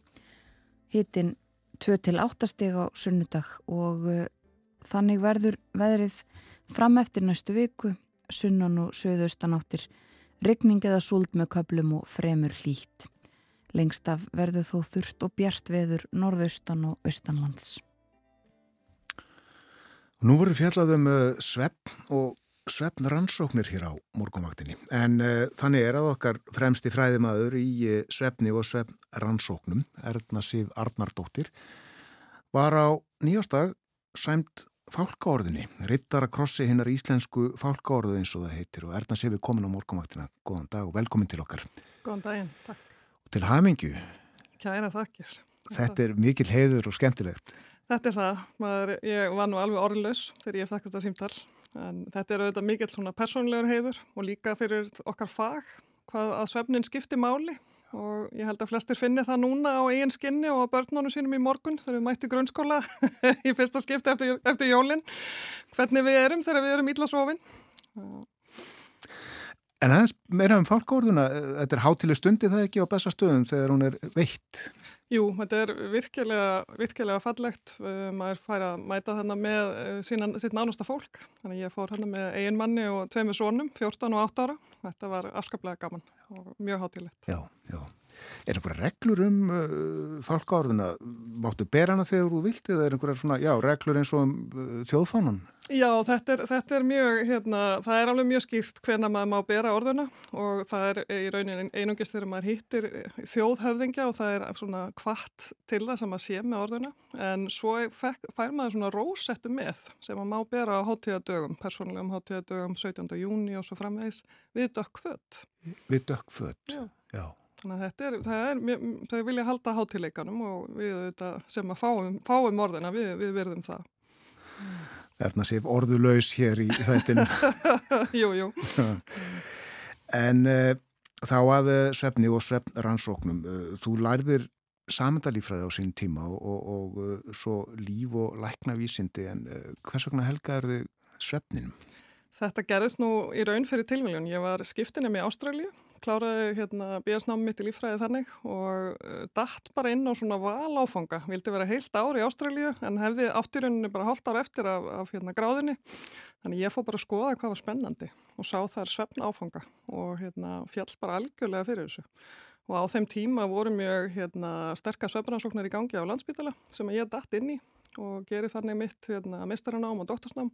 Hittin 2 til 8 stig á sunnudag og uh, þannig verður veðrið fram eftir næstu viku sunnan og söðaustanáttir, regning eða súld með köplum og fremur hlýtt. Lengst af verður þó þurft og bjart veður norðaustan og austanlands. Nú voru fjallaðum uh, svepp og sveppn rannsóknir hér á morgunvaktinni. En uh, þannig er að okkar fremsti fræðimaður í uh, sveppni og sveppn rannsóknum, Erna Sif Arnardóttir, var á nýjastag sæmt fálkaorðinni, rittara krossi hinnar íslensku fálkaorðu eins og það heitir og Erna Sif er komin á morgunvaktina. Góðan dag og velkomin til okkar. Góðan daginn, takk. Og til hamingju. Kæra þakkir. Þetta er mikil heiður og skemmtilegt. Þetta er það. Maður, ég var nú alveg orðlaus þegar ég fekk þetta símtal. En þetta er auðvitað mikill svona persónlegur heiður og líka fyrir okkar fag hvað að svefnin skipti máli og ég held að flestir finni það núna á eigin skinni og á börnunum sínum í morgun þegar við mætti grunnskóla í fyrsta skipti eftir, eftir jólinn hvernig við erum þegar við erum illa sofin. En aðeins meira um fálkaorðuna, þetta er hátileg stundi það ekki á besta stöðum þegar hún er veitt? Jú, þetta er virkilega, virkilega fallegt. Maður fær að mæta þarna með sína, sitt nánasta fólk. Þannig ég fór hérna með ein manni og tveimur sónum, 14 og 8 ára. Þetta var afskaplega gaman og mjög hátilegt. Já, já. Er einhverja reglur um uh, fálkaorðuna? Máttu bera hana þegar þú vilt eða er einhverja svona, já, reglur eins og um uh, þjóðfánan? Já, þetta er, þetta er mjög, hérna, það er alveg mjög skýrt hvena maður má bera orðuna og það er í raunin einungist þegar maður hittir þjóðhöfðingja og það er svona kvart til það sem maður sé með orðuna en svo fekk, fær maður svona rósettu með sem maður má bera á hátíðadögum, persónulegum hátíðadögum 17. júni og svo framvegis við dökkfött. Við dökkfött, já. já. Þannig að þetta er, það er, þau vilja halda hátileikanum og við þetta sem að fáum, fáum orðina, við, við verðum það. Erna séf orðulegs hér í þættinu. jú, jú. en uh, þá að svefni og svefn rannsóknum, uh, þú lærðir samendalífræði á sín tíma og, og, og svo líf og læknavísindi en hvers vegna helgaður þið svefninum? Þetta gerðist nú í raun fyrir tilvíljun. Ég var skiptinum í Ástralju, kláraði hérna bíasnámi mitt í lífræði þannig og uh, dætt bara inn á svona valáfanga. Vildi vera heilt ár í Ástralju en hefði áttirunni bara hálft ár eftir af, af hérna gráðinni. Þannig ég fór bara að skoða hvað var spennandi og sá þar svefn áfanga og hérna fjall bara algjörlega fyrir þessu. Og á þeim tíma voru mjög hérna, sterkar svefnansóknar í gangi á landsbytala sem ég dætt inn í og geri þannig mitt hérna, mistaranám og doktorsnám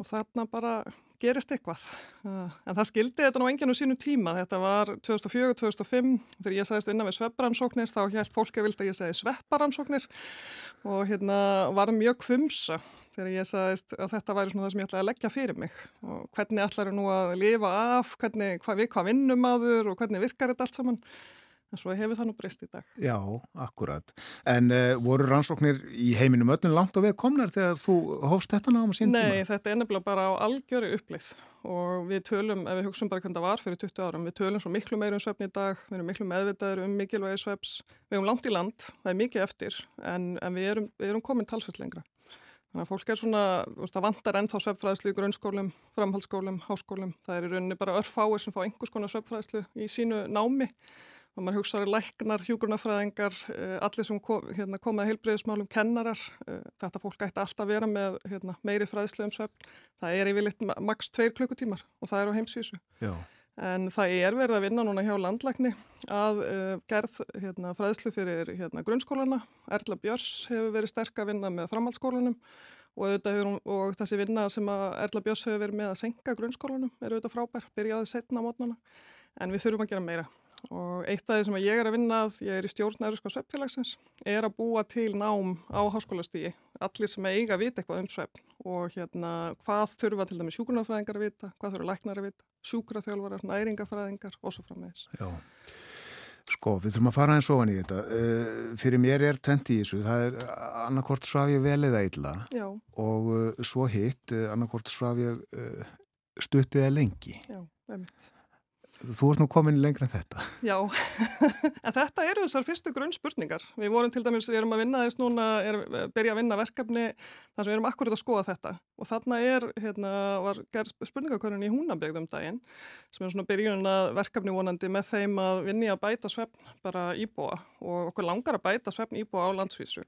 og þarna bara gerist eitthvað. En það skildi þetta nú enginn á sínu tíma. Þetta var 2004-2005 þegar ég sagðist innan við svepparansóknir þá held fólk að vildi að ég segi svepparansóknir og hérna var mjög kvumsa þegar ég sagðist að þetta væri svona það sem ég ætlaði að leggja fyrir mig og hvernig ætlar ég nú að lifa af, hvernig, hvað, við hvað vinnum aður og hvernig virkar þetta allt saman. En svo hefur það nú breyst í dag. Já, akkurat. En uh, voru rannsóknir í heiminum öllum langt og við komnar þegar þú hófst þetta náma sín Nei, tíma? þetta er nefnilega bara á algjöru upplið og við tölum, ef við hugsun bara hvernig það var fyrir 20 árum, við tölum svo miklu meir um svefn í dag, við erum miklu meðvitaður um mikilvægi sveps, við erum langt í land, það er mikið eftir, en, en við, erum, við erum komin talsvöld lengra. Þannig að fólk er svona, það vantar ennþá svefnfræðslu í grunnskólum, framhaldsskólum, háskólum. Það er í rauninni bara örfáir sem fá einhvers konar svefnfræðslu í sínu námi og maður hugsaður læknar, hjúgrunafræðingar, uh, allir sem kom, hérna, komaði heilbreyðismálum, kennarar, uh, þetta fólk ætti alltaf að vera með hérna, meiri fræðslu um svefn. Það er yfirleitt maks tveir klukkutímar og það er á heimsvísu. Já. En það er verið að vinna núna hjá landlækni að uh, gerð hérna, fræðslu fyrir hérna, grunnskólana. Erla Björns hefur verið sterk að vinna með framhaldsskólanum og, hefur, og þessi vinna sem Erla Björns hefur verið með að senka grunnskólanum er auðvitað frábær, byrjaði setna á mótnana en við þurfum að gera meira og eitt af því sem ég er að vinna að, ég er í stjórnæruska sveppfélagsins, er að búa til nám á háskólastígi, allir sem eiga að vita eitthvað um svepp og hérna hvað þurfa til dæmi sjúkurnafræðingar að vita, hvað þurfa læknar að vita, sjúkraþjálfarar, næringafræðingar og svo frammeðis. Já. Sko, við þurfum að fara eins ofan í þetta. Uh, fyrir mér er 20 í þessu. Það er annarkort svaf ég vel eða illa Já. og uh, svo hitt, uh, annarkort svaf ég stuttið eða lengi. Já. Þú ert nú komin lengra en þetta. Já, en þetta eru þessar fyrstu grunnspurningar. Við vorum til dæmis, við erum að vinna þess núna, er, byrja að vinna verkefni þar sem við erum akkurat að skoða þetta og þarna er, hérna, var gerð spurningakörun í húnabegðum daginn sem er svona byrjun að verkefni vonandi með þeim að vinni að bæta svefn bara íbúa og okkur langar að bæta svefn íbúa á landsvísu.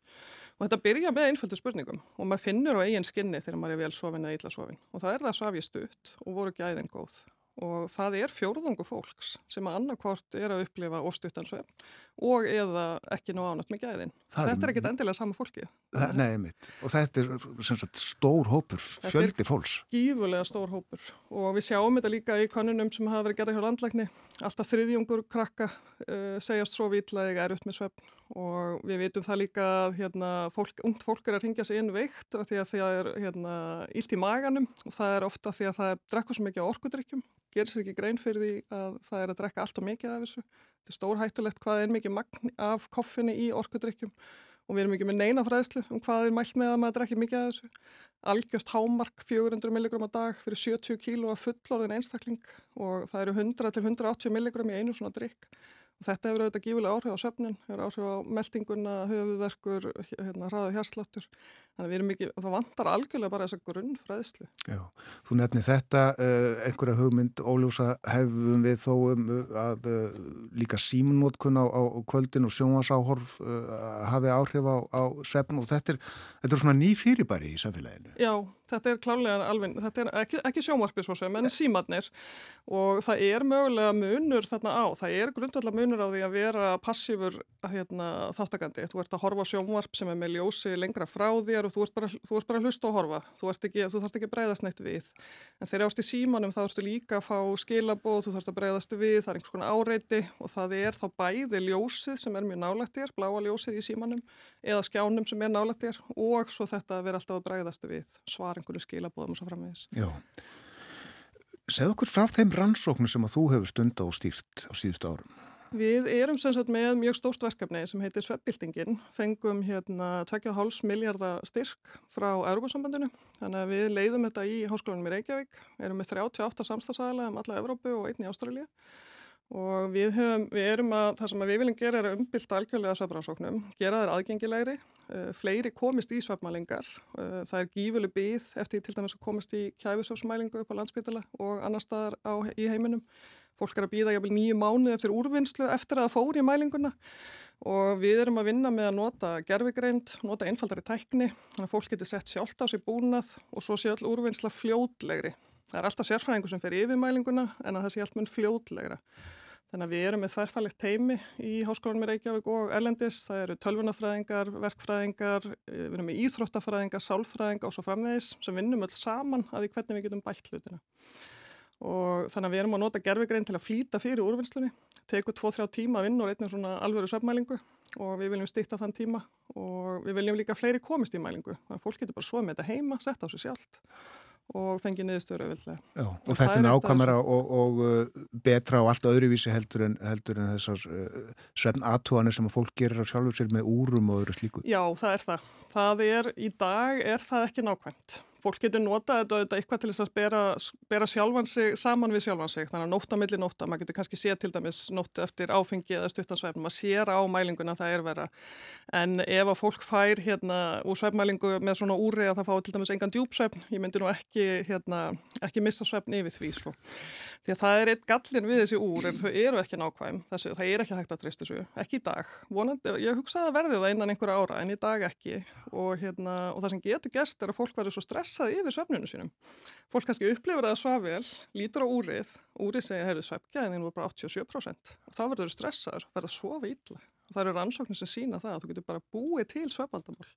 Og þetta byrja með einföldu spurningum og maður finnur á eigin skinni þegar maður er vel sofin eða illa sofin og það er það og það er fjórðungu fólks sem að annarkvort er að upplifa ofstuttansvefn og eða ekki ná ánætt með gæðin. Það þetta er ekkit endilega sama fólki. Það, nei, mitt. Og þetta er sagt, stór hópur, fjöldi fólks. Þetta er gífulega stór hópur og við sjáum þetta líka í konunum sem hafa verið gerða hjá landlækni. Alltaf þriðjungur krakka uh, segjast svo vitlaðið er upp með svefn og við vitum það líka að hérna, fólk, ungt fólk er að ringja sig inn veikt af því að það er hérna, ílt í maganum og það er ofta því að það drekkur svo mikið á orkudrykkjum gerir sér ekki grein fyrir því að það er að drekka allt og mikið af þessu. Stórhættulegt hvað er mikið magn af koffinni í orkudrykkjum og við erum ekki með neina fræðslu um hvað er mælt með að maður drekki mikið af þessu. Algjört hámark 400 mg á dag fyrir 70 kg af fullorðin einstakling og það eru 100 til 180 mg í einu svona drikk. Og þetta hefur auðvitað gífulega áhrif á söfnin, hefur áhrif á meldinguna, höfuverkur, hérna, hraða hérsláttur. Þannig að við erum ekki, það vantar algjörlega bara þessa grunnfræðslu. Já, þú nefni þetta, uh, einhverja hugmynd óljósa hefum við þó um að uh, líka símnótkun á, á kvöldin og sjónvasáhorf uh, hafi áhrif á, á söfn og þetta er, þetta er svona ný fyrirbæri í samfélaginu. Já, þetta er klálega alveg, þetta er ekki, ekki sjónvarpið svo sem, en símadnir og það er mögulega munur þarna á, það er grundvallar munur á því að vera passífur hérna, þáttakandi. Þú ert að horfa sjónvarp sem er með ljósi lengra frá þér og þú ert bara, þú ert bara að hlusta og horfa. Þú, ekki, þú þarfst ekki að breyðast neitt við. En þegar ást í símanum þá ertu líka að fá skilabóð, þú þarfst að breyðast við, það er einhvers konar áreiti og það er þá bæði ljósið sem er mjög nálægt þér, bláa ljósið í símanum eða skjánum sem er nálægt þér og svo þetta að vera alltaf að breyðast við, svar einhverju skilabóðum og svo framvegis. Já. Segð okkur frá þeim rannsóknu sem að þú hefur stund á stýrt á síðustu árum. Við erum sem sagt með mjög stórt verkefni sem heitir Sveppbildingin, fengum hérna 2,5 miljardar styrk frá Europasambandinu, þannig að við leiðum þetta í háskólanum í Reykjavík, erum með 38 samstagsæðilega um alla Evrópu og einn í Ástralja og við, höfum, við erum að, það sem við viljum gera er að umbylta algjörlega svefnrannsóknum, gera þeir aðgengilegri, uh, fleiri komist í svefnmælingar, uh, það er gífuleg byggð eftir til dæmis að komast í kæfisöfsmælingu upp á landsbytala og annar staðar á, í heiminum. Fólk er að býða jáfnvel nýju mánu eftir úrvinnslu eftir að það fóri í mælinguna og við erum að vinna með að nota gerfigreind, nota einfaldari tækni, þannig að fólk getur sett sjálft á sig búnað og svo sé all úrvinnsla fljótlegri. Það er alltaf sérfræðingur sem fer yfir mælinguna en að það sé allt mun fljótlegra. Þannig að við erum með þærfælegt teimi í Háskólanum í Reykjavík og Erlendis. Það eru tölvunafræðingar, verkfræðingar, við erum með íþróttafræðingar, sálfræðingar og svo framvegis sem vinnum öll saman að því hvernig við getum bætt hlutina og þannig að við erum að nota gerfigrein til að flýta fyrir úrvinnslunni. Tekur 2-3 tíma að vinna og reyna svona alvöru söfmælingu og við viljum stýtta þann tíma. Og við viljum líka fleiri komist í mælingu. Þannig að fólk getur bara svo með þetta heima, setta á sig sjálft og fengi niðurstöru og, og þetta er nákvæmara og, og uh, betra og allt öðruvísi heldur en, heldur en þessar uh, svefn aðtúanir sem að fólk gerir á sjálfur sér með úrum og öðru slíku. Já, það er það. Það er, í dag er það ekki nákvæmt fólk getur notað þetta, þetta eitthvað til þess að bera, bera sjálfan sig saman við sjálfan sig, þannig að nótt á milli nótta, maður getur kannski séð til dæmis nótt eftir áfengi eða stuttansvefn, maður sér á mælinguna að það er vera, en ef að fólk fær hérna úr svefnmælingu með svona úri að það fá til dæmis engan djúpsvefn, ég myndi nú ekki, hérna, ekki missa svefn yfir því svo. Því að það er eitt gallin við þessi úr, en þau eru ekki nákvæm, þessi, það er ekki hægt að treysta þessu, ekki í dag. Vonandi, ég hugsaði að verði það innan einhverja ára, en í dag ekki. Og, hérna, og það sem getur gerst er að fólk verður svo stressað yfir svefninu sínum. Fólk kannski upplifur það svo vel, lítur á úrið, úrið segir, heyrðu, svefngæðin var bara 87%. Og þá verður þau stressaður, verður að sofa. Og það eru rannsóknir sem sína það að þú getur bara búið til svefaldamál.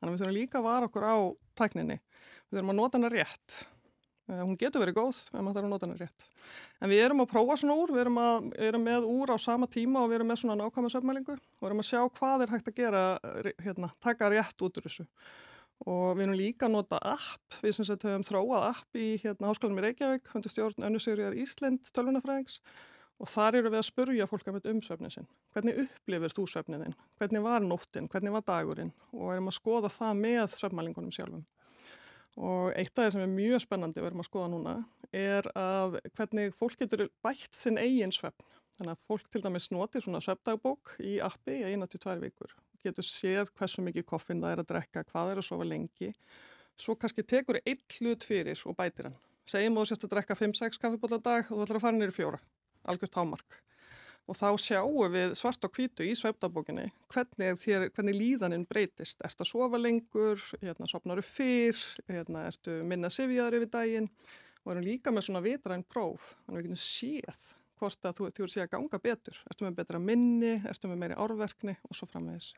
Þannig að við þurfum líka að vara okkur á tækninni. Við þurfum að nota hana rétt hún getur verið góð ef maður þarf að nota hennar rétt. En við erum að prófa svona úr, við erum, að, erum með úr á sama tíma og við erum með svona nákvæma söfmælingu og við erum að sjá hvað er hægt að gera, hérna, taka rétt út úr þessu. Og við erum líka að nota app, við sem sagt höfum þróað app í hérna, háskólanum í Reykjavík, hundur stjórn Önnusegriðar Ísland, tölvunafræðings og þar eru við að spurja fólk um söfnin sin. Hvernig upplifir þú söfnin þinn? Hvernig var nóttin? Hvernig var dagurinn? Og erum að skoða það með söfmælingunum sjálfum. Og eitt af það sem er mjög spennandi við erum að skoða núna er að hvernig fólk getur bætt sinn eigin svefn. Þannig að fólk til dæmis notir svona svefndagbók í appi í eina til tvær vikur. Getur séð hversu mikið koffin það er að drekka, hvað er að sofa lengi. Svo kannski tekur eitt hlut fyrir og bætir hann. Segjum þú sérst að drekka 5-6 kaffibóla dag og þú ætlar að fara nýri fjóra. Algjört hámark og þá sjáum við svart og hvítu í sveiptabókinni hvernig, þér, hvernig líðaninn breytist. Ertu að sofa lengur, hérna, sopnaru fyrr, hérna, ertu minna sifjaður yfir daginn og erum líka með svona vitræn próf. Þannig að við getum séð hvort að þú, þú er séð að ganga betur. Ertu með betra minni, ertu með meiri árverkni og svo framvegis.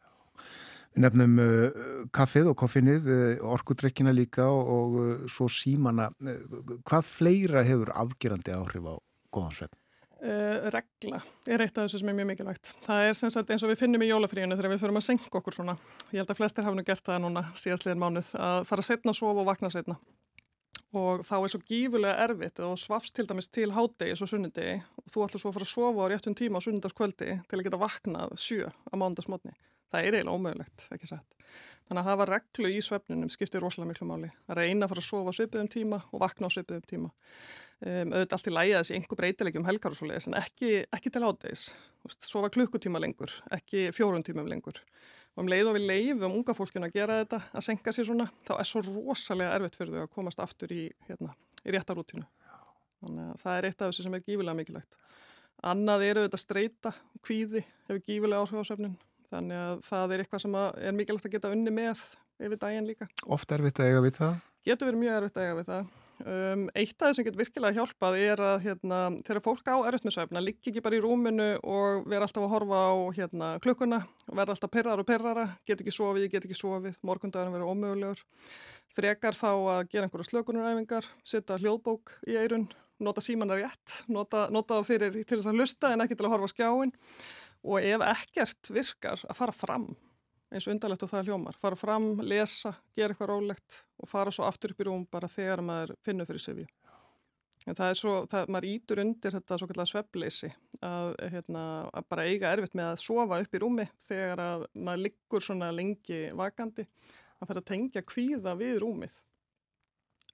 Við nefnum uh, kaffið og koffinnið, uh, orkudrekkina líka og uh, svo símana. Uh, hvað fleira hefur afgerandi áhrif á góðansvefn? Uh, regla er eitt af þessu sem er mjög mikilvægt. Það er sem sagt eins og við finnum í jólafríinu þegar við förum að senka okkur svona. Ég held að flestir hafa nú gert það núna síðastliðin mánuð að fara setna að sofa og vakna setna. Og þá er svo gífulega erfitt og svafst til dæmis til hádegi svo sunnudegi og þú ætlar svo að fara að sofa á réttum tíma á sunnudagskvöldi til að geta vaknað sjö á mándagsmotni. Það er eiginlega ómögulegt, ekki sett. Þannig að hafa reglu í svefnunum skiptir rosalega miklu máli. Það reyna að fara að sofa svipiðum tíma og vakna á svipiðum tíma. Um, auðvitað allt í lægi að þessi einhver breytilegjum helgar og svo leiðis en ekki, ekki til ádegis. Sofa klukkutíma lengur, ekki fjórun tímum lengur. Og um leið og við leifum unga fólkinu að gera þetta, að senka sér svona, þá er svo rosalega erfitt fyrir þau að komast aftur í, hérna, í réttarútinu. Þannig að það er eitt af þessu sem er gífilega mikilvægt. Annað eru þetta streyta, kvíði, hefur gífilega áhrif á söfnin. Þannig að það er eitthvað sem er mikilvægt að geta unni með yfir daginn líka. Ofta erfitt að eiga við það? Getur verið mjög erfitt að eiga við það. Um, eitt af það sem getur virkilega hjálpað er að hérna, þegar fólk á svefna liggi ekki bara í rúminu og vera alltaf að horfa á hérna, klukkuna og verða alltaf perrar og perrara, get ekki sofið, get ekki sofið, morgundagarinn verður ómögulegur. Frekar þá að gera einhverju slökunaræfingar, setja hljóðbók í eirun, nota símanar rétt, nota, það fyrir til þess að hlusta en ekki til að horfa skjáin og ef ekkert virkar að fara fram eins og undarlegt og það hljómar, fara fram, lesa, gera eitthvað rólegt og fara svo aftur upp í rúm bara þegar maður finnur fyrir sifju. En það er svo, það, maður ítur undir þetta svo kallega sveppleysi að, hérna, að bara eiga erfitt með að sofa upp í rúmi þegar að maður liggur svona lengi vakandi að fyrir að tengja kvíða við rúmið.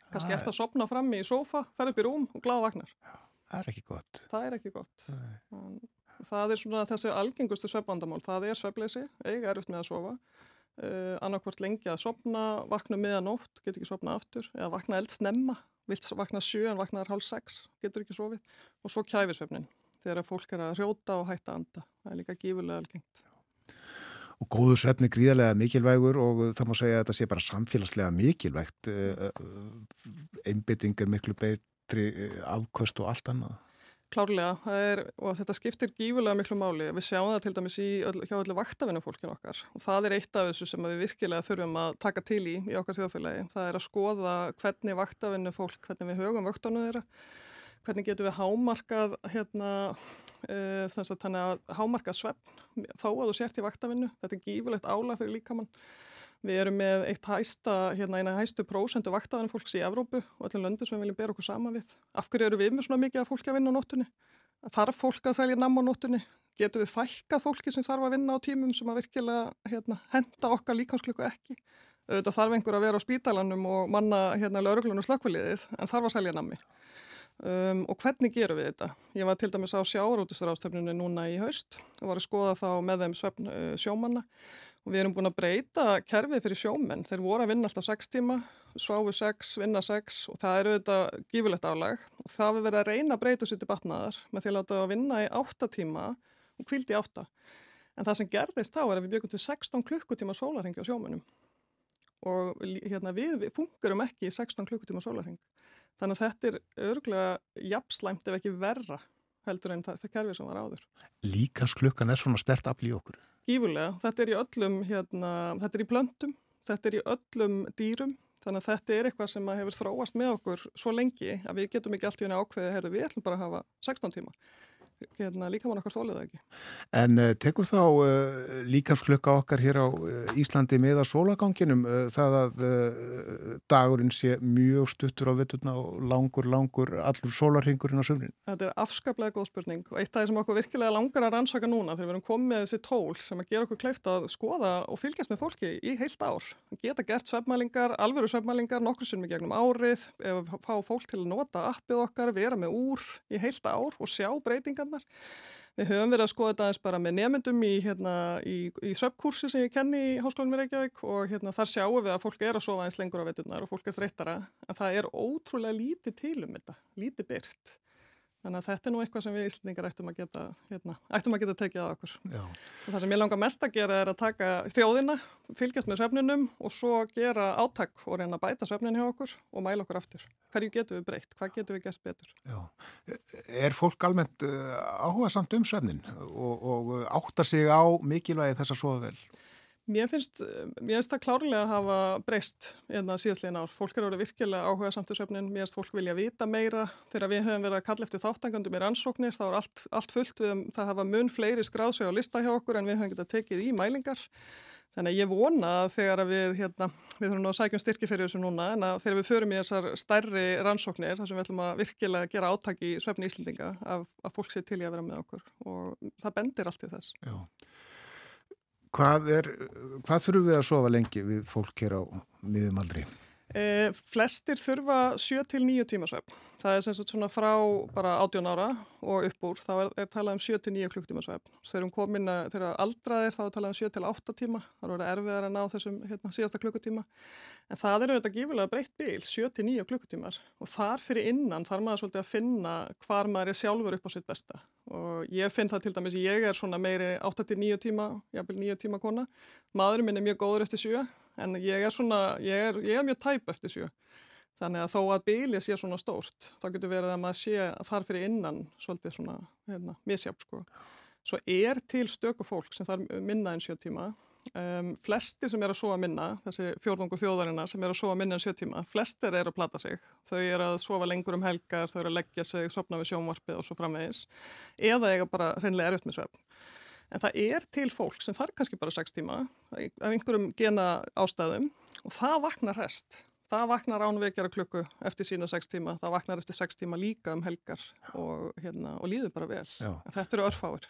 Kannski eftir að sopna frammi í sofa, fer upp í rúm og gláða vagnar. Það er ekki gott. Það er ekki gott. Það er svona þessi algengustu svefbandamál. Það er svefleysi, eiga erfitt með að sofa. Uh, annarkvort lengi að sopna, vakna meðanótt, getur ekki sopna aftur, eða vakna eldsnemma, vilt vakna sjö en vaknaðar hálf sex, getur ekki sofið. Og svo kæfisvefnin, þegar fólk er að hrjóta og hætta anda. Það er líka gífurlega algengt. Og góður svefni gríðarlega mikilvægur og það má segja að þetta sé bara samfélagslega mikilvægt. Einbytting er miklu betri afkvöst og allt annað. Klárlega, er, og þetta skiptir gífulega miklu máli. Við sjáum það til dæmis í, hjá öllu vaktavinu fólkinu okkar og það er eitt af þessu sem við virkilega þurfum að taka til í í okkar þjóðfélagi. Það er að skoða hvernig vaktavinu fólk, hvernig við högum vöktunum þeirra, hvernig getum við hámarkað hérna, e, þannig að hámarkað svefn þá að þú sért í vaktavinu. Þetta er gífulegt álag fyrir líkamann. Við erum með eitt hæsta, hérna eina hæstu prósendu vaktaðan fólks í Evrópu og öllum löndu sem við viljum bera okkur sama við. Af hverju eru við með svona mikið að fólki að vinna á nóttunni? Þarf fólk að selja namn á nóttunni? Getur við fækkað fólki sem þarf að vinna á tímum sem að virkilega hérna, henda okkar líkansklöku ekki? Það þarf einhver að vera á spítalanum og manna hérna lauruglun og slökkviliðið en þarf að selja namni. Um, og hvernig gerum við þetta? Ég var til dæmis á sjárótusturástöfnunni núna í haust og var að skoða þá með þeim svefn uh, sjómanna og við erum búin að breyta kerfið fyrir sjómenn. Þeir voru að vinna alltaf 6 tíma, sváfu 6, vinna 6 og það eru þetta gífurlegt álag og það við verið að reyna að breyta sér til batnaðar með því að láta að vinna í 8 tíma og kvildi 8. En það sem gerðist þá er að við byggum til 16 klukkutíma sólarhengi á sjómennum og hérna, við, við fungurum ekki í 16 klukkutíma sólarheng. Þannig að þetta er örgulega jafnslæmt ef ekki verra heldur en það kerfið sem var áður. Líkans klukkan er svona stert afl í okkur. Gífurlega, þetta er í öllum, hérna, þetta er í plöntum, þetta er í öllum dýrum, þannig að þetta er eitthvað sem hefur þróast með okkur svo lengi að við getum ekki allt í unni ákveði, herru, við ætlum bara að hafa 16 tíma hérna, líka mann okkar þólið ekki. En uh, tekur þá uh, líkansklukka okkar hér á uh, Íslandi með að sólaganginum það að dagurinn sé mjög stuttur á vitturna og langur, langur allur sólarhingurinn á sömrin? Þetta er afskaplega góð spurning og eitt af það sem okkur virkilega langar að rannsaka núna þegar við erum komið með þessi tól sem að gera okkur kleift að skoða og fylgjast með fólki í heilt ár. Geta gert svefmælingar, alvöru svefmælingar, nokkur sem við gegnum árið, fá fólk til að nota appið okkar, vera með úr í heilt ár og sjá breytingar kennar. Við höfum verið að skoða þetta eins bara með nefndum í, hérna, í, í söpkursi sem ég kenni í Háskólanum í Reykjavík og hérna, þar sjáum við að fólk er að sofa eins lengur á veturnar og fólk er streyttara en það er ótrúlega lítið til um þetta, lítið byrt. Þannig að þetta er nú eitthvað sem við Íslandingar ættum að geta, hérna, ættum að geta tekið á okkur. Já. Og það sem ég langar mest að gera er að taka þjóðina, fylgjast með söfninum og svo gera áttak og reyna að bæta söfnin hjá okkur og mæla okkur aftur. Hverju getum við breytt? Hvað getum við gert betur? Já. Er fólk almennt uh, áhuga samt um söfnin og, og áttar sig á mikilvægi þess að sofa vel? Mér finnst, mér finnst það klárlega að hafa breyst enna hérna síðastlegin ár. Fólk er árið virkilega áhuga samt í söfnin, mér finnst fólk vilja vita meira. Þegar við höfum verið að kalla eftir þáttangandum í rannsóknir, þá er allt, allt fullt við um það hafa mun fleiri skráðsög á lista hjá okkur en við höfum getað tekið í mælingar. Þannig að ég vona að þegar að við, hérna, við þurfum að sækjum styrki fyrir þessu núna, en að þegar við förum í þessar stærri rannsóknir, þar sem við ætlum að virkilega gera áttak í söfni Íslandinga, að, að fólk sé til í að vera með okkur og það bendir allt í þess. Já. Hvað, er, hvað þurfum við að sofa lengi við fólk hér á miðumaldri? E, flestir þurfa 7-9 tímasvefn. Það er sem sagt svona frá bara 18 ára og upp úr. Það er, er talað um 7-9 klukktímasvefn. Þegar um komin að þeirra aldraðir þá er talað um 7-8 tíma. Það er erfiðar að ná þessum hérna, síðasta klukkutíma. En það er auðvitað gífulega breytt bíl, 7-9 klukkutímar. Og þar fyrir innan þarf maður svolítið að finna hvar maður er sjálfur upp á sitt besta. Og ég finn það til dæmis, ég er svona meiri 8-9 tíma, jáfnvel 9 tíma kona. Maðurinn minn er mjög góður eftir 7 en ég er svona, ég er, ég er mjög tæp eftir sjö. Þannig að þó að bíli sé svona stórt, þá getur verið að maður sé að fara fyrir innan svolítið svona hérna, misjáp sko. Svo er til stöku fólk sem þarf minna en sjö tíma. Um, flestir sem er að sofa minna, þessi fjórðungu þjóðarina sem er að sofa minna en sjö tíma, flestir er að plata sig. Þau er að sofa lengur um helgar, þau er að leggja sig, sopna við sjónvarpið og svo framvegis. Eða eiga bara hreinlega erut með svefn. En það er til fólk sem þarf kannski bara 6 tíma af einhverjum gena ástæðum og það vaknar rest. Það vaknar ánvekjara klukku eftir sína 6 tíma, það vaknar eftir 6 tíma líka um helgar og, hérna, og líður bara vel. Þetta eru örfáir.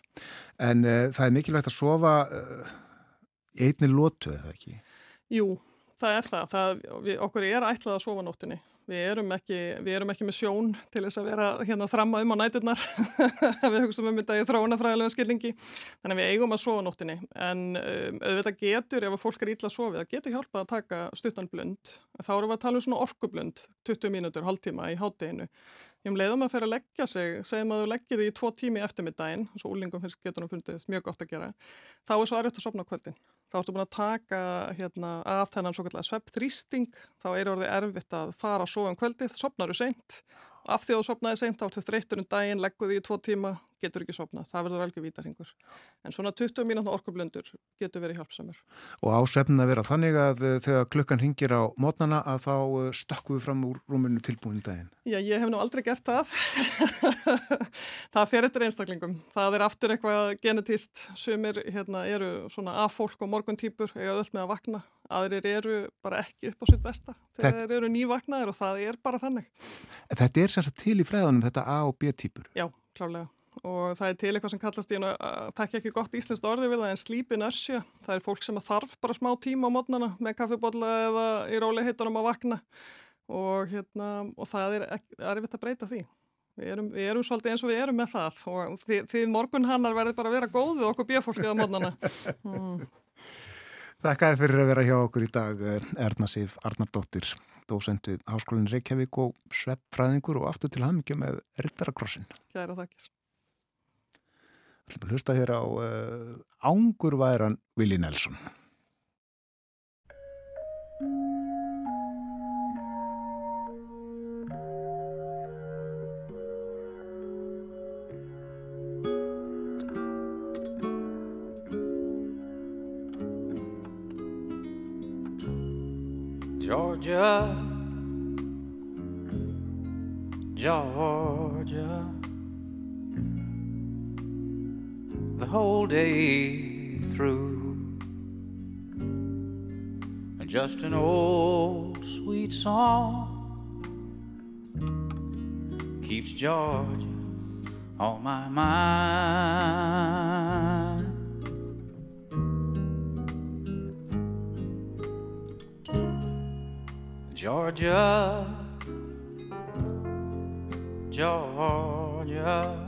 En uh, það er mikilvægt að sofa uh, einni lótu, er það ekki? Jú, það er það. það við, okkur er ætlað að sofa nóttinni Við erum, ekki, við erum ekki með sjón til þess að vera hérna þramma um á næturnar, við hugsaum um þetta í þróunafræðilega skilningi, þannig að við eigum að sofa nóttinni. En um, auðvitað getur, ef fólk er ítla að sofa, það getur hjálpað að taka stuttan blund. Þá erum við að tala um svona orkublund, 20 mínútur, hálftíma í hátteginu. Ég um leiðum að fyrir að leggja sig, segjum að þú leggir því tvo tími eftirmiddaginn, svo úlingum finnst getur nú fundið mjög gott að gera, þá er svo aðrætt að sopna kvöldin. Þá ertu búin að taka hérna, af þennan svo kallega sveppþrýsting, þá er orðið erfitt að fara að sofa um kvöldið, sopnar þú seint, af því að þú sopnaði seint, þá ertu þreytur um daginn, leggur því í tvo tíma, getur ekki sopnað, það verður alveg vítarhingur. En svona 20 mínútna orkublöndur getur verið hjálpsamur. Og ásefn að vera þannig að eh, þegar klukkan ringir á mótnana að þá eh, stökkum við fram úr rúmunu tilbúin í daginn. Já, ég hef nú aldrei gert það. það fer eftir einstaklingum. Það er aftur eitthvað genetist sumir hérna, eru svona A-fólk og morgun týpur, eiga öll með að vakna. Aðrir eru bara ekki upp á sitt besta. Þeir Þetta... eru nývaknaðir og það er bara þannig. Þetta er sem sagt til í fræðanum þetta A og B týpur? Já, klálega og það er til eitthvað sem kallast í að takja ekki gott íslenskt orði við það en sleep inertia, það er fólk sem þarf bara smá tíma á mótnana með kaffibotla eða í róli hittunum að vakna og, hérna, og það er erfitt að breyta því við erum, við erum svolítið eins og við erum með það og því, því morgun hannar verður bara að vera góðu okkur bjöfólkið á mótnana mm. Þakkaði fyrir að vera hjá okkur í dag eh, Erna Sif Arnardóttir, dósend við Háskólinn Reykjavík og sveppfræðingur og aftur til hamingju með Rittarakrossin. Kæra þakkir. Hlusta hér á uh, Ángurværan Willi Nelson. Georgia, Georgia, the whole day through. And Just an old sweet song keeps Georgia on my mind. Georgia, Georgia,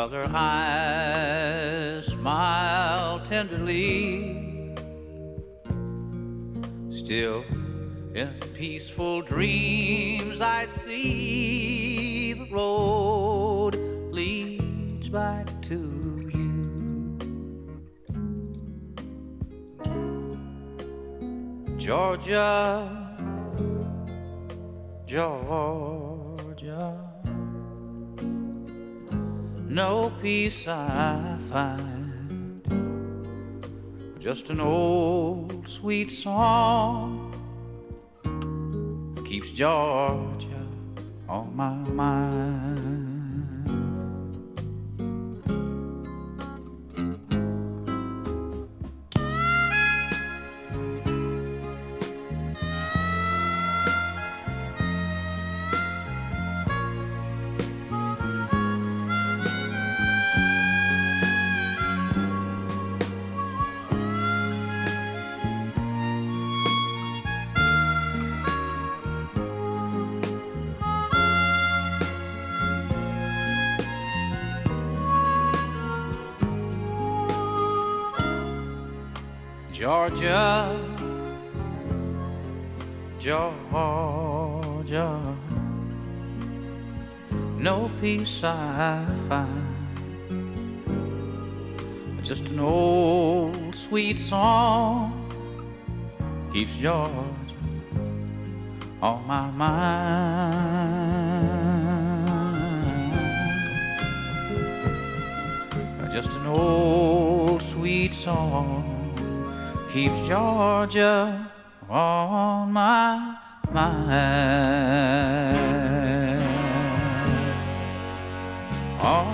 Other eyes smile tenderly. Still, in peaceful dreams, I see the road leads back to you. Georgia, Georgia. No peace I find, just an old sweet song keeps Georgia on my mind. Georgia, Georgia, no peace I find, just an old sweet song keeps Georgia on my mind. Just an old sweet song keeps Georgia on my mind. On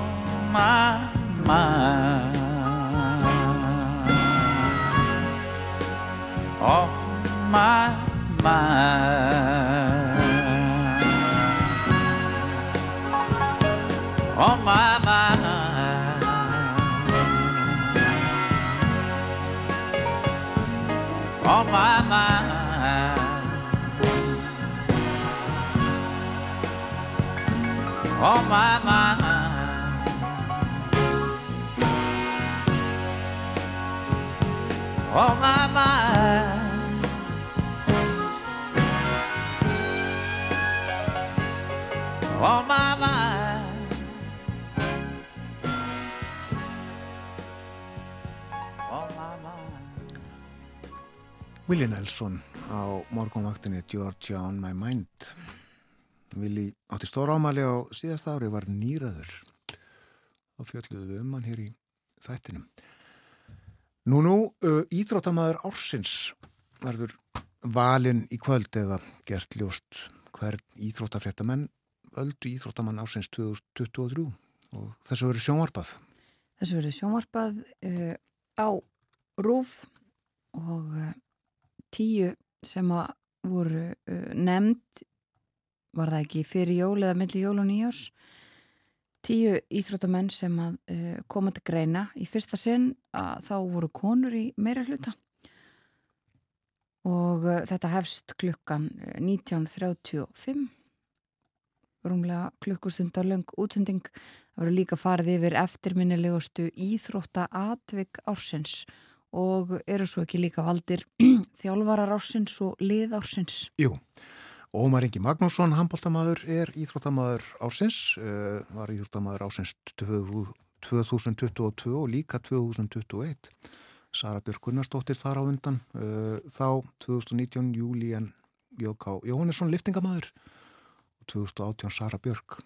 my mind. On my mind. On my On my mind. On my mind. On my mind. On my mind. Willi Nelson á morgunvaktinni Georgia on my mind. Willi átti stóra ámali á síðasta ári var nýraður. Þá fjöldluðu við um hann hér í þættinum. Nú nú, íþróttamaður ársins verður valinn í kvöld eða gert ljóst hvern íþróttafréttamenn völdu íþróttamann ársins 2023 og þessu verður sjónvarpað. Þessu verður sjónvarpað uh, á rúf og uh, tíu sem að voru uh, nefnd var það ekki fyrir jól eða milli jól og nýjárs tíu íþróttamenn sem að uh, koma til greina. Í fyrsta sinn að þá voru konur í meira hluta. Og uh, þetta hefst klukkan uh, 19.35 rúmlega klukkustundar löng útsending. Það voru líka farið yfir eftirminnilegustu íþrótta atvik ársins og eru svo ekki líka valdir þjálfarar ársins og lið ársins. Jú, Ómar Ingi Magnússon, handbóltamaður, er íþróttamaður ársins, uh, var íþróttamaður ársins 2022 og líka 2021. Sara Björk Gunnarsdóttir þar á undan, uh, þá 2019 Júlíen Jóká Jóhannesson, liftingamaður og 2018 Sara Björk.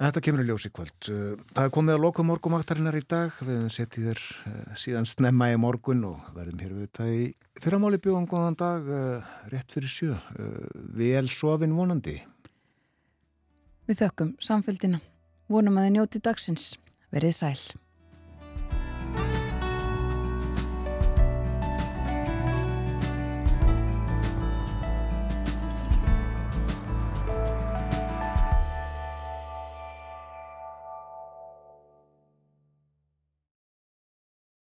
En þetta kemur í ljósi kvöld. Uh, Það er komið að loka morgumaktarinnar í dag. Við settið þér uh, síðan snemma í morgun og verðum hér við þetta í fyrramáli bjóðan góðan dag, uh, rétt fyrir sjö. Vel sofin vonandi. Við þökkum samfélgina. Vonum að þið njóti dagsins. Verið sæl.